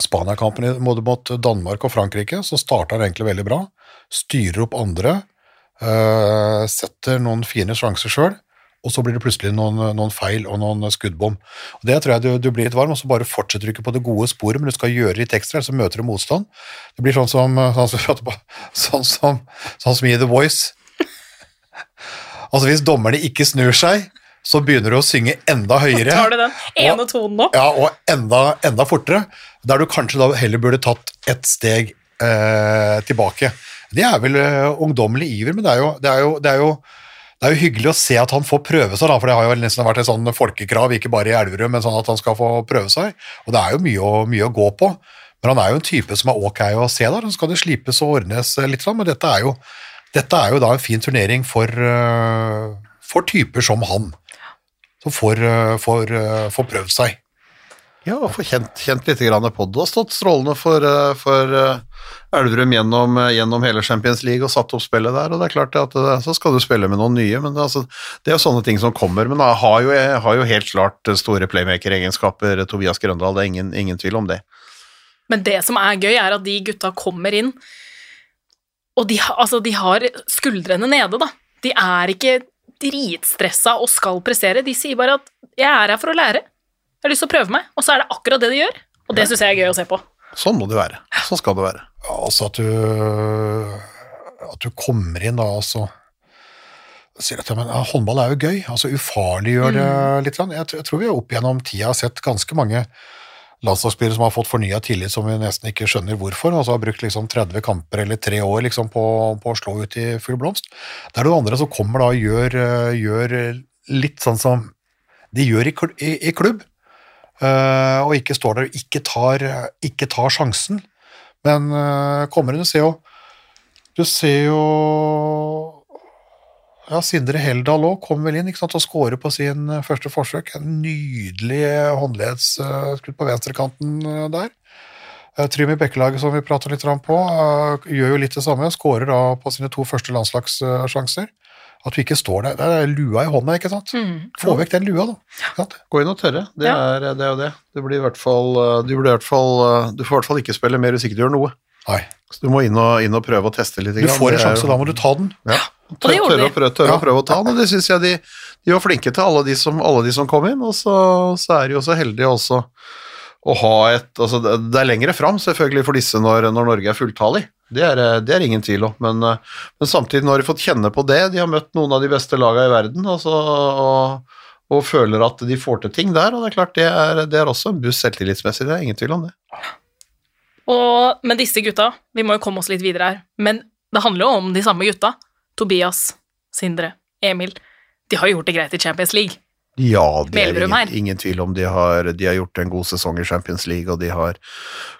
S3: Spania-kampen mot Danmark og Frankrike, så starter han egentlig veldig bra. Styrer opp andre, øh, setter noen fine sjanser sjøl, og så blir det plutselig noen, noen feil og noen skuddbom. Og Det tror jeg du, du blir litt varm, og så bare fortsetter du ikke på det gode sporet, men du skal gjøre litt ekstra, ellers så møter du motstand. Det blir sånn som, sånn som, (laughs) sånn som, sånn som i The Voice. Altså Hvis dommerne ikke snur seg, så begynner du å synge enda høyere.
S2: Tar du den ene tonen opp?
S3: Ja, og enda, enda fortere. Der du kanskje da heller burde tatt et steg eh, tilbake. Det er vel eh, ungdommelig iver, men det er, jo, det, er jo, det, er jo, det er jo hyggelig å se at han får prøve seg, da, for det har jo nesten vært et sånn folkekrav, ikke bare i Elverum, men sånn at han skal få prøve seg. Og det er jo mye å, mye å gå på. Men han er jo en type som er ok å se der, så skal det slipes og ordnes eh, litt, sånn, men dette er jo, dette er jo da en fin turnering for, eh, for typer som han, som får, får, får prøvd seg.
S4: Ja, og få kjent, kjent litt på det. Du har stått strålende for, eh, for eh, Elverum gjennom, eh, gjennom hele Champions League og satt opp spillet der, og det er klart at det, så skal du spille med noen nye, men det, altså, det er jo sånne ting som kommer. Men jeg har jo, har jo helt klart store playmaker-egenskaper, Tobias Grøndal, det er ingen, ingen tvil om det.
S2: Men det som er gøy, er at de gutta kommer inn, og de, altså, de har skuldrene nede, da. De er ikke dritstressa og skal prestere. De sier bare at 'jeg er her for å lære'. Jeg har lyst til å prøve meg. Og så er det akkurat det de gjør. Og det syns jeg er gøy å se på.
S4: Sånn må det være. Sånn skal det være.
S3: Ja, altså at du, at du kommer inn da, altså sier at ja, men, ja, håndball er jo gøy, altså ufarliggjør det litt. Jeg, tror- jeg tror vi opp gjennom tida har sett ganske mange landslagsspillere som har fått fornya tillit som vi nesten ikke skjønner hvorfor, altså har brukt liksom 30 kamper eller tre år liksom på, på å slå ut i full blomst. Det er noen andre som kommer da og gjør, eh, gjør litt sånn som de gjør i, i, i klubb, og ikke står der og ikke tar, ikke tar sjansen. Men uh, kommer inn, du ser jo Du ser jo ja, Sindre Heldal òg kom vel inn ikke sant, og skårer på sin eh, første forsøk. En nydelig håndledsskudd på venstrekanten eh, der. Eh, Trym i Bekkelaget, som vi prater litt om på, eh, gjør jo litt det samme. Skårer da på sine to første landslagssjanser. At du ikke står der. Det er lua i hånda, ikke sant. Få vekk den lua, da.
S4: Gå inn og tørre, det, er, det er jo det. Du blir i hvert fall, eh, du, blir i hvert fall, eh, du får i hvert fall ikke spille mer hvis ikke du gjør noe.
S3: Nei.
S4: Så du må inn og, inn og prøve å teste litt.
S3: Du får en sjanse, da må du ta den.
S4: Ja. Tør, tørre, å prøve, tørre
S3: Ja.
S4: å prøve å ta den, og det syns jeg de, de var flinke til, alle de som, alle de som kom inn. Og så, så er de jo så heldige også å ha et altså Det er lengre fram, selvfølgelig, for disse når, når Norge er fulltallig. Det er, det er ingen tvil om. Men, eh, men samtidig, har de fått kjenne på det. De har møtt noen av de beste lagene i verden altså, og, og føler at de får til ting der. Og det er klart, det er, det er også en buss selvtillitsmessig, det er ingen tvil om det.
S2: Og, men disse gutta, vi må jo komme oss litt videre her, men det handler jo om de samme gutta. Tobias, Sindre, Emil. De har jo gjort det greit i Champions League.
S4: Ja, det er ingen, ingen tvil om. De har, de har gjort en god sesong i Champions League, og de har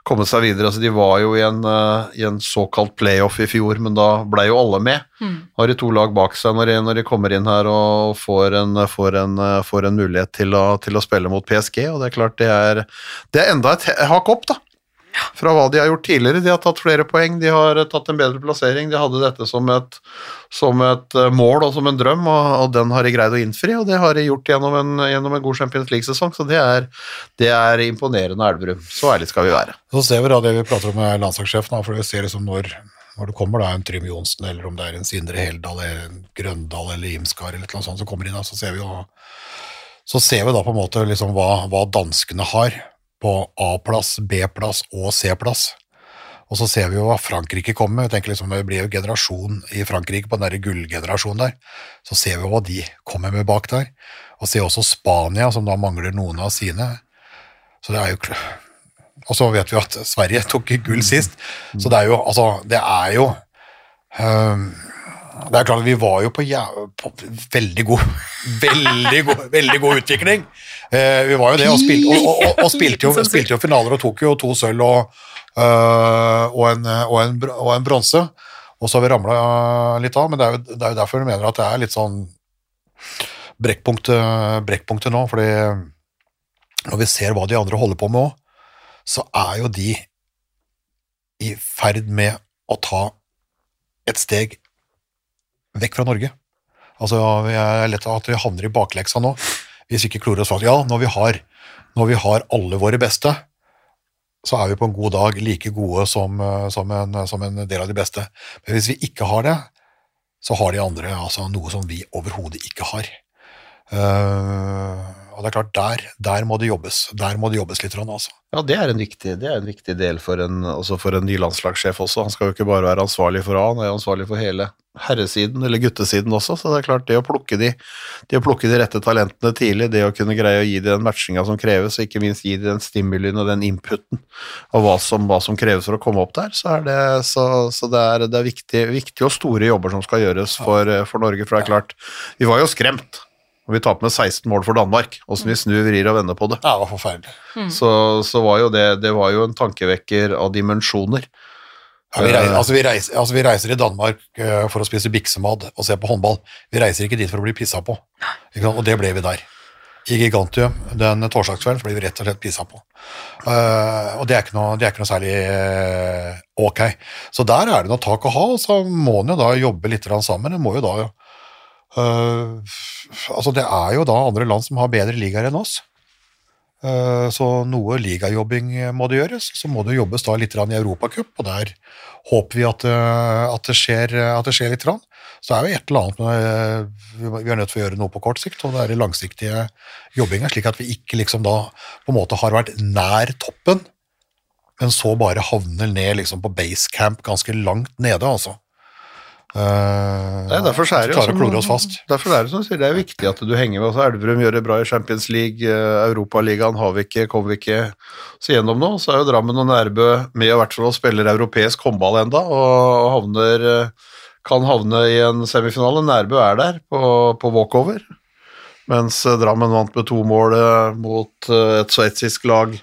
S4: kommet seg videre. Altså, de var jo i en, uh, i en såkalt playoff i fjor, men da ble jo alle med.
S2: Mm.
S4: Har de to lag bak seg når de, når de kommer inn her og får en, får en, får en mulighet til å, til å spille mot PSG, og det er klart det er, det er enda et hakk opp, da. Fra hva de har gjort tidligere. De har tatt flere poeng, de har eh, tatt en bedre plassering. De hadde dette som et, som et eh, mål og som en drøm, og, og den har de greid å innfri, og det har de gjort gjennom en, gjennom en god Champions League-sesong, så det er, det er imponerende Elverum. Så ærlig skal vi være.
S3: Så ser vi da det vi prater om med landslagssjefen, for vi ser liksom når, når det kommer da en Trym Johnsen, eller om det er en Sindre Heldal, en Grøndal eller Imskar eller noe sånt som kommer inn, så ser vi jo så ser vi da på en måte liksom hva, hva danskene har på A-plass, B-plass og C-plass. Og så ser vi jo hva Frankrike kommer med. Jeg tenker liksom Det blir jo generasjon i Frankrike på den der gullgenerasjonen der. Så ser vi hva de kommer med bak der. Og ser også Spania, som da mangler noen av sine. Så det er jo Og så vet vi at Sverige (laughs) tok gull sist. Så det er jo Altså, det er jo ehm, det er klart Vi var jo på, ja, på veldig god (laughs) veldig god, veldig god utvikling. Eh, vi var jo det, og, spil, og, og, og, og spilte, jo, spilte jo finaler og tok jo to sølv og, øh, og en, og en, og en bronse. Og så har vi ramla litt av, men det er, jo, det er jo derfor du mener at det er litt sånn brekkpunktet, brekkpunktet nå. fordi når vi ser hva de andre holder på med òg, så er jo de i ferd med å ta et steg vekk fra Norge. Altså, Jeg er lett at vi havner i bakleksa nå, hvis vi ikke klorer oss fast. Ja, når vi, har, når vi har alle våre beste, så er vi på en god dag like gode som, eh, som, en, som en del av de beste. Men hvis vi ikke har det, så har de andre altså, noe som vi overhodet ikke har. Uh, og det er klart, der, der, må det jobbes. Der må det jobbes litt. Altså.
S4: Ja, det er en viktig, er en viktig del for en, altså for en, ny landslagssjef også. Han skal jo ikke bare være ansvarlig for A, han er ansvarlig for hele herresiden, eller guttesiden også. Så det er klart, det å plukke de, det å plukke de rette talentene tidlig, det å kunne greie å gi dem den matchinga som kreves, og ikke minst gi dem den stimulien og den inputen av hva som, hva som kreves for å komme opp der, så er det, så, så det er, det er viktig, viktig, og store jobber som skal gjøres for, for Norge. For det er klart, vi var jo skremt og vi taper med 16 mål for Danmark. Åssen vi snur, vrir og vender på det.
S3: Ja, det var forferdelig.
S4: Mm. Så, så, var jo det, det var jo en tankevekker av dimensjoner.
S3: Ja, vi, reiser, altså vi, reiser, altså vi, reiser, i Danmark uh, for å spise biksemad og se på håndball. Vi reiser ikke dit for å bli pissa på. Og det ble vi der. I Gigantium den torsdagskvelden ble vi rett og slett pissa på. Uh, og det er ikke noe, er ikke noe særlig ok. Så der er det noe tak å ha, og så må en jo da jobbe litt sammen. En må jo da Uh, altså det er jo da andre land som har bedre ligaer enn oss. Uh, så noe ligajobbing må det gjøres. Så må det jobbes da litt i Europacup, og der håper vi at, uh, at, det, skjer, at det skjer litt. Så det er jo et eller annet med, vi er nødt til å gjøre noe på kort sikt, og det er den langsiktige jobbinga, slik at vi ikke liksom da på en måte har vært nær toppen, men så bare havner ned liksom på basecamp ganske langt nede, altså.
S4: Uh, Nei, derfor er det,
S3: å oss fast.
S4: Derfor er det som sier, det er viktig at du henger med. Også Elverum gjør det bra i Champions League, uh, Europaligaen har vi ikke, kommer vi ikke så gjennom nå. Så er jo Drammen og Nærbø med i hvert fall og spiller europeisk håndball enda, og havner, uh, kan havne i en semifinale. Nærbø er der på, på walkover, mens Drammen vant med to mål mot et sveitsisk lag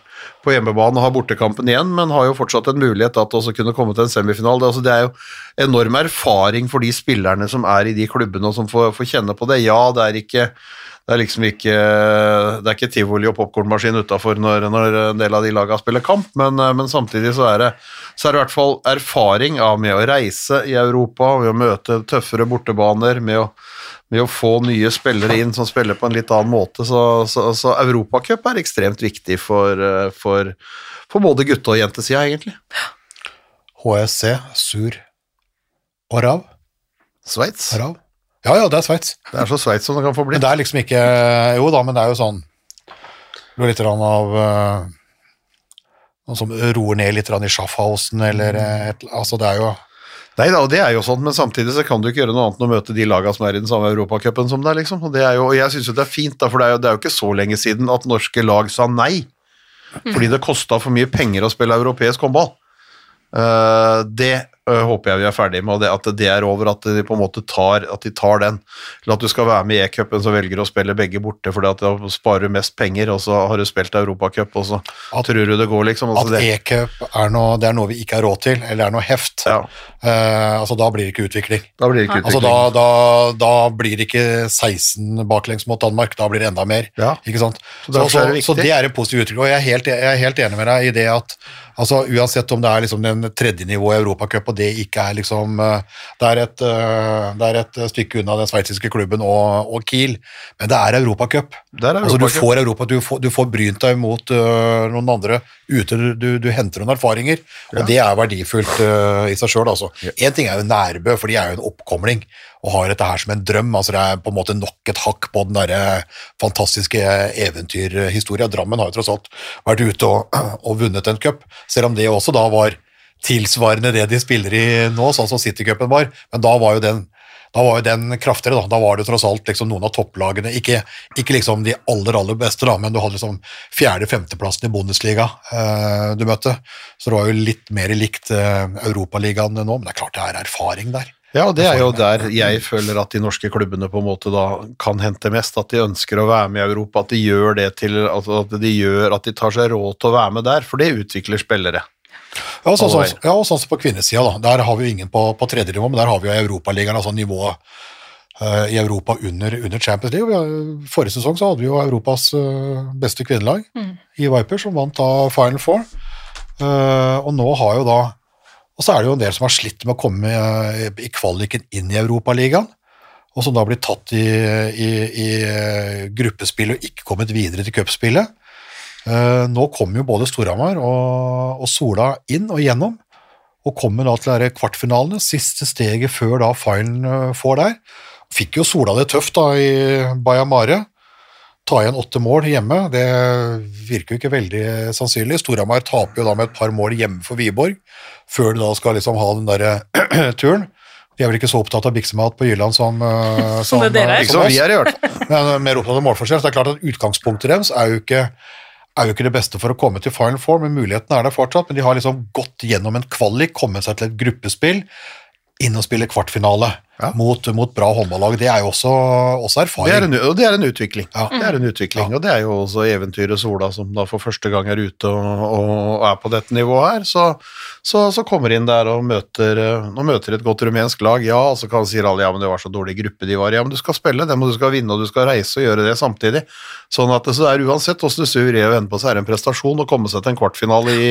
S4: på hjemmebane har bortekampen igjen, men har jo fortsatt en mulighet til å kunne komme til en semifinal. Det, altså, det, er jo enorm erfaring for de spillerne som er i de klubbene og som får, får kjenne på det. Ja, det er ikke det er liksom ikke det er ikke tivoli og popkornmaskin utafor når, når, en del av de lagene spiller kamp, men, men samtidig så er, det, så er, det, i hvert fall erfaring av med å reise i Europa, med å møte tøffere bortebaner, med å med å få nye spillere inn som spiller på en litt annen måte. Så, så, så Europacup er ekstremt viktig for, eh, for, for både gutte- og jentesida, egentlig.
S3: HSC, Sur og Rav.
S4: Sveits.
S3: Ja, ja, det er Sveits.
S4: Det er så Sveits som det kan få bli.
S3: Men det er liksom ikke Jo da, men det er jo sånn Det er litt av uh, Noen som roer ned litt i Schaffhausen, eller et, Altså, det er jo
S4: Nei da, og det er jo sånn, men samtidig så kan du ikke gjøre noe annet enn å møte de lagene som er i den samme europacupen som deg, liksom. Og, det er jo, og jeg syns jo det er fint, da, for det er, jo, det er, jo, ikke så lenge siden at norske lag sa nei. Fordi det kosta for mye penger å spille europeisk håndball. Uh, det håper jeg vi er ferdig med, det, at det er over, at de på en måte tar, at de tar den. Eller at du skal være med i e-cupen, så velger du å spille begge borte fordi at da sparer du mest penger, og så har du spilt europacup, og så at, tror du det går, liksom.
S3: Altså at e-cup er, er noe vi ikke har råd til, eller er noe heft. Ja. Uh, altså Da blir det ikke utvikling.
S4: Da blir det ikke
S3: utvikling. Altså, da, da, da blir det ikke 16 baklengs mot Danmark, da blir det enda mer.
S4: Ja.
S3: Ikke sant? Så, så, så, det så, det er en positiv utvikling, og jeg er helt, jeg er helt enig med deg i det at altså Uansett om det er liksom den tredje nivået i Europacup, og det ikke er liksom eh, Det er et, eh, det er et stykke unna den sveitsiske klubben og, og, Kiel, men det er Europacup. Altså, du får Europa, du får, du får brynt deg mot uh, noen andre ute, du, du, henter noen erfaringer, og ja. det er verdifullt uh, i seg sjøl. Én altså. ting er jo Nærbø, for de er jo en oppkomling og har dette her som en drøm. altså Det er på en måte nok et hakk på den der fantastiske eventyrhistoria. Drammen har jo tross alt vært ute og, og vunnet en cup, selv om det også da var tilsvarende det de spiller i nå, sånn som Citycupen var. Men da var jo den, var jo den kraftigere. Da. da var det tross alt liksom noen av topplagene, ikke, ikke liksom de aller aller beste, da, men du hadde liksom fjerde-femteplassen i Bundesliga eh, du møtte. Så det var jo litt mer likt eh, Europaligaen nå, men det er klart det er erfaring der.
S4: Ja, og det er jo der jeg føler at de norske klubbene på en måte da kan hente mest. At de ønsker å være med i Europa, at de gjør det til at de gjør at de tar seg råd til å være med der, for det utvikler spillere.
S3: Ja, sånn,
S4: som
S3: sånn, ja, og sånn som på kvinnesida, da. Der har vi jo ingen på, på tredje nivå, men der har vi jo Europaligaen, altså nivået eh, i Europa under, under Champions League. Har, forrige sesong så hadde vi jo Europas eh, beste kvinnelag i Viper, som vant da Final Four. Uh, og nå har jo da Og så er det jo en del som har slitt med å komme eh, i kvaliken inn i Europaligaen, og som da blir tatt i, i, i eh, gruppespill og ikke kommet videre til cupspillet. Eh, nå kommer jo både Storhamar og, og Sola inn og gjennom, og kommer da til kvartfinalene, siste steget før da finalen får der. Fikk jo Sola det tøft da i Bayamare. Ta igjen åtte mål hjemme, det virker jo ikke veldig sannsynlig. Storhamar taper jo da med et par mål hjemme for Wiborg, før de da skal liksom ha den derre (clears throat) turen. De er vel ikke så opptatt av biksemat på Jylland som, eh, (laughs)
S2: Som det dere er.
S3: eh,
S4: som vi er, i hvert fall. (laughs)
S3: men er mer opptatt av målforskjell. Så det er klart at Utgangspunktet deres er jo ikke er jo ikke det beste for å komme til Final Four, men muligheten er der fortsatt. Men de har liksom gått gjennom en kvalik, kommet seg til et gruppespill, inn og spille kvartfinale
S4: Ja.
S3: mot, mot bra håndballag. Det er jo også, også
S4: Det er,
S3: erfaring.
S4: en, og det er en utvikling.
S3: Ja.
S4: Det er en utvikling, Og det er jo også eventyret Sola, som da for første gang er ute og, og er på dette nivået her. Så, så, så kommer inn der og møter, eh, og møter et godt rumensk lag. Ja, og så kan sier alle ja, men det var så dårlig gruppe de var i. Ja, men du skal spille dem, og du skal vinne, og du skal reise og gjøre det samtidig. Sånn at så det er uansett hvordan du snur og vender på, så er det en prestasjon å komme seg til en kvartfinale i,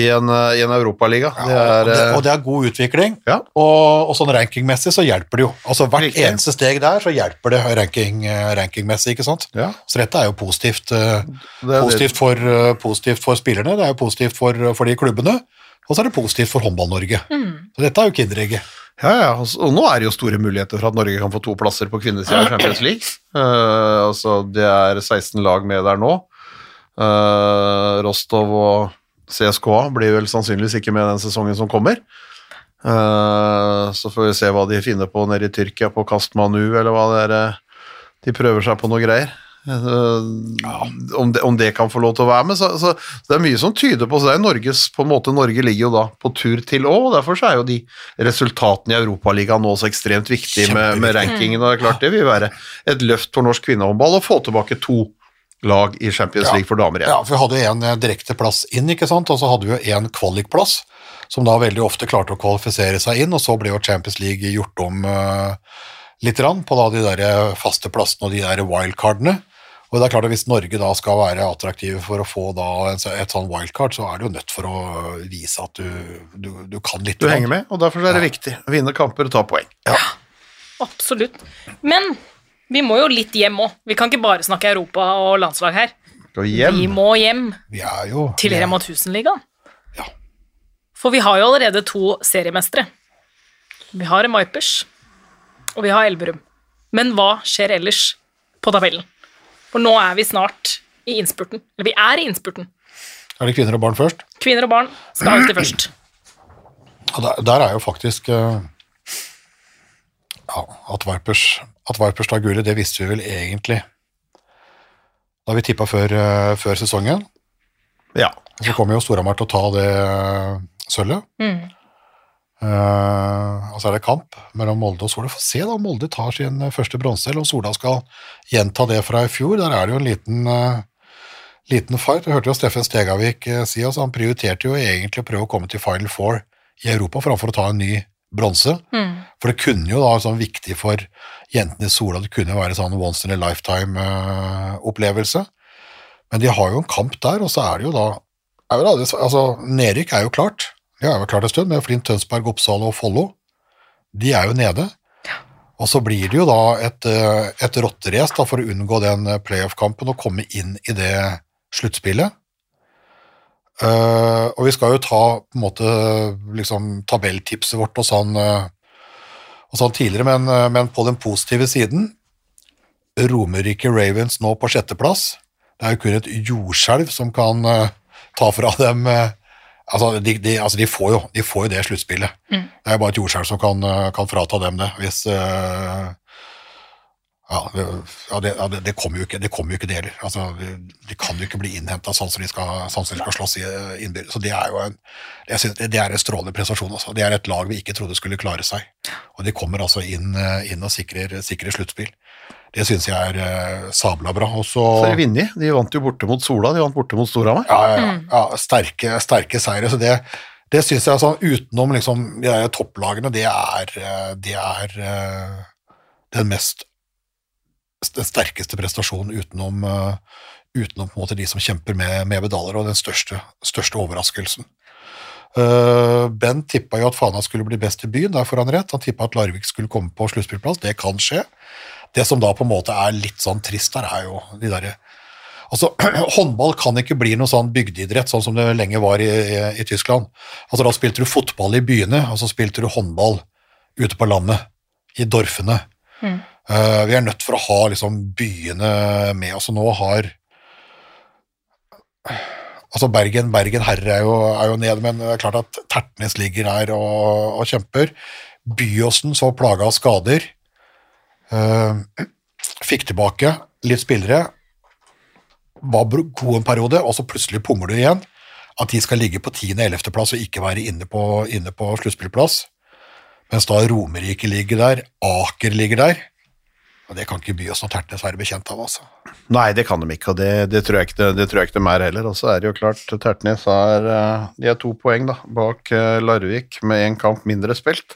S4: i en, eh, i en europaliga.
S3: Ja, og, det,
S4: eh,
S3: og det er god utvikling,
S4: Ja.
S3: og, og sånn rankingmessig så hjelper det jo. Altså Hvert
S4: Riktig.
S3: eneste steg der så hjelper det ranking, eh, rankingmessig, ikke sant?
S4: ja,
S3: Så dette er jo positivt, eh,
S4: det er
S3: positivt, for, eh, positivt for spillerne, det er jo positivt for, for de klubbene, og så er det positivt for Håndball-Norge. Så dette er jo kinderegget.
S4: Ja, ja, og nå er det jo store muligheter for at Norge kan få to plasser på kvinnesida i Champions League. Uh, altså, det er 16 lag med der nå. Uh, Rostov og CSKA blir vel sannsynligvis ikke med den sesongen som kommer. Eh, så får vi se hva de finner på nede i Tyrkia, på Kastmanu, eller hva det er eh, de prøver seg på noe greier. Eh, om, det, om det kan få lov til å være med. Så, så, så det er mye som tyder på så det er Norges, på en måte Norge ligger jo da på tur til òg, og derfor så er jo de resultatene i Europaligaen nå så ekstremt viktige med, med rankingen. og det er klart Det vil være et løft for norsk kvinnehåndball å få tilbake to lag i Champions
S3: Ja.
S4: League for damer igjen.
S3: Ja, for vi hadde jo en direkteplass direkte plass inn, ikke sant, og så hadde vi jo en kvalikplass, som da veldig ofte klarte å kvalifisere seg inn, og så ble jo Champions League gjort om uh, litt rann på da de der eh, faste plassene og de der wildcardene. Og det er klart at Hvis Norge da skal være attraktive for å få da et, et sånn wildcard, så er du jo nødt for å vise at du, du, du kan litt.
S4: Du henger med, og derfor er det viktig å vinne kamper og ta poeng.
S2: Ja, Absolutt. Men vi må jo litt hjem òg. Vi kan ikke bare snakke Europa og landslag her.
S4: Hjem.
S2: Vi må hjem
S3: Vi er jo
S2: til Rema 1000-ligaen.
S3: Ja.
S2: For vi har jo allerede to seriemestere. Vi har Vipers, og vi har Elverum. Men hva skjer ellers på tabellen? For nå er vi snart i innspurten. Eller vi er i innspurten.
S3: Er det kvinner og barn først?
S2: Kvinner og barn skal alltid først.
S3: Og der, der er jo faktisk uh, ja, at Vipers, at Vipers tar gullet, det visste vi vel egentlig da vi tippa før, uh, før sesongen.
S4: Ja.
S3: Og Så kommer jo Storhamar til å ta det sølvet.
S2: Mm.
S3: Uh, og så er det kamp mellom Molde og Sola. Få se da om Molde tar sin eh, første bronse, eller om Sola skal gjenta det fra i fjor. Der er det jo en liten, uh, liten fight. Jeg hørte jo Steffen Stegavik si oss, han prioriterte jo egentlig å prøve å komme til Final Four i Europa framfor å ta en ny bronse.
S2: Mm.
S3: For det kunne jo da sånn viktig for jentene i Sola, det kunne jo være sånn once in a lifetime-opplevelse. Men de har jo en kamp der, og så er det jo da er jo da, det- altså, Nedrykk er jo klart. De har jo vært klart en stund, med Flint, Tønsberg, Oppsal og Follo. De er jo nede. Og så blir det jo da et, eh, et rotterace for å unngå den eh, playoff-kampen og komme inn i det sluttspillet. Uh, og vi skal jo ta på en måte liksom tabelltipset vårt og sånn, og sånn tidligere, men, men på den positive siden Romerike Ravens nå på sjetteplass. Det er jo kun et jordskjelv som kan uh, ta fra dem eh, Altså, de, de, altså de, får jo, de får jo det sluttspillet. Det er jo bare et jordskjelv som kan, eh, kan frata dem det, hvis uh, Ja, det, det, det, kommer jo ikke det kommer jo ikke det heller. Altså, de, kan jo ikke bli innhenta sånn som de skal, sånn som de skal slåss eh, innbyrdes. Så det er jo en, det er en strålende prestasjon. Altså. Det er et lag vi ikke trodde skulle klare seg. Og de kommer altså inn, inn og sikrer, sikrer sluttspill. Det syns jeg er eh, sabla bra. Og så
S4: Så har de vunnet. De vant jo borte mot Sola, de vant borte mot Storhamar.
S3: ja, ja, ja, ja, sterke, sterke seire. Så det, det syns jeg sånn utenom liksom de topplagene, det er, eh, det er eh, den mest den sterkeste prestasjonen utenom, eh, utenom på en måte de som kjemper med, med medaljer, og den største, største overraskelsen. Uh, ben tippa jo at Fana skulle bli best i byen, der får han rett. Han tippa at Larvik skulle komme på sluttspillplass, det kan skje. Det som da på en måte er litt sånn trist der, er jo de derre Altså, (clears throat) Håndball kan ikke bli noe sånn bygdeidrett, sånn som det lenge var i, i, i Tyskland. Altså, Da spilte du fotball i byene, og så spilte du håndball ute på landet, i dorfene. Eh, vi er nødt for å ha liksom byene med oss, og nå har Altså Bergen, Bergen herre er jo, er jo nede, men det er klart at Tertnes ligger her og, og kjemper. Byåsen så plaga av skader. Eh, (clears throat) fikk tilbake litt spillere. Var god en periode, og så plutselig pummer du igjen. At de skal ligge på 10.-11. plass og ikke være inne på, inne på sluttspillplass. Mens da Romerike ligger der, Aker ligger der. Og det kan ikke by oss noe Tertnes være bekjent av, altså.
S4: Nei, det kan de ikke, og det, det, tror jeg ikke, det, det tror jeg ikke de er heller. Og så er det jo klart, Tertnes er, eh, de er to poeng da, bak eh, Larvik med én kamp mindre spilt.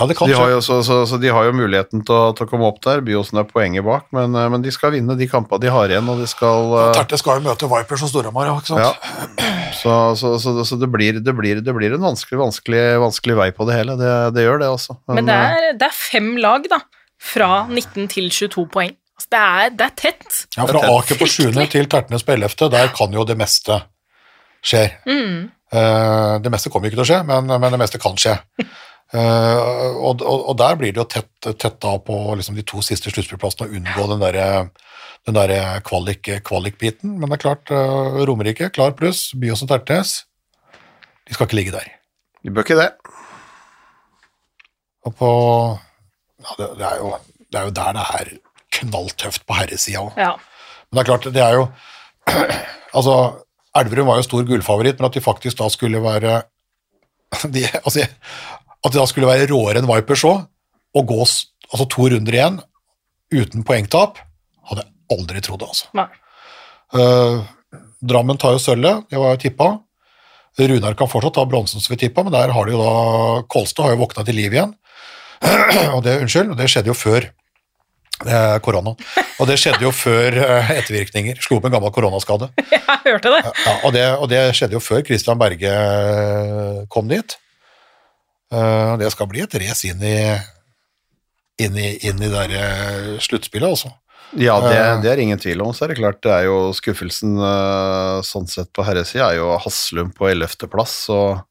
S3: Ja, det kan
S4: De har jo, så, så, så de har jo muligheten til å, til å komme opp der. Byåsen er poenget bak, men, eh, men de skal vinne de kampene de har igjen, og de skal eh,
S3: Tertnes skal jo møte Vipers og Storhamar, ja, ikke sant?
S4: Ja. Så, så, så, så det, blir, det, blir, det blir en vanskelig, vanskelig, vanskelig vei på det hele. Det, det gjør det, altså.
S2: Men det er, det er fem lag, da. Fra 19 til 22 poeng. Altså, det, er, det er tett.
S3: Ja, fra Aker på 7. til Tertnes på 11., der kan jo det meste skje. Eh, det meste kommer ikke til å skje, men, men det meste kan skje. Eh, og, og, og der blir det jo tett, tett da på liksom de to siste sluttspillplassene å unngå den derre den der kvalik, kvalikbiten. Men det er klart, uh, Romerike, klar pluss. Byåsen Tertnes, de skal ikke ligge der.
S4: De bør ikke det.
S3: Og på ja, det, det, er jo, det er jo der det er knalltøft på herresida òg.
S2: Ja.
S3: Men det er klart, det er jo (clears throat) Altså, Elverum var jo stor gullfavoritt, men at de faktisk da skulle være (laughs) de, altså, At det da skulle være råere enn Vipers òg, og gå altså, to runder igjen uten poengtap, hadde jeg aldri trodd, altså. Eh, Drammen tar jo sølvet, det var jo tippa. Runar kan fortsatt ta bronsen som vi tippa, men der har de jo da Kolstad har jo våkna til liv igjen. (clears throat) og det, unnskyld, det skjedde jo før eh, korona. Og det skjedde jo før eh, ettervirkninger. Slo opp en gammel koronaskade. (laughs)
S2: Jeg hørte det.
S3: Ja, og, det, og det skjedde jo før Christian Berge eh, kom dit. Eh, det skal bli et race inn i inn i, inn i der eh, sluttspillet, altså.
S4: Ja, det,
S3: Eh.
S4: det er ingen tvil om. Så er det klart, det er jo skuffelsen uh, sånn sett på herresida er jo Haslum på 11. plass og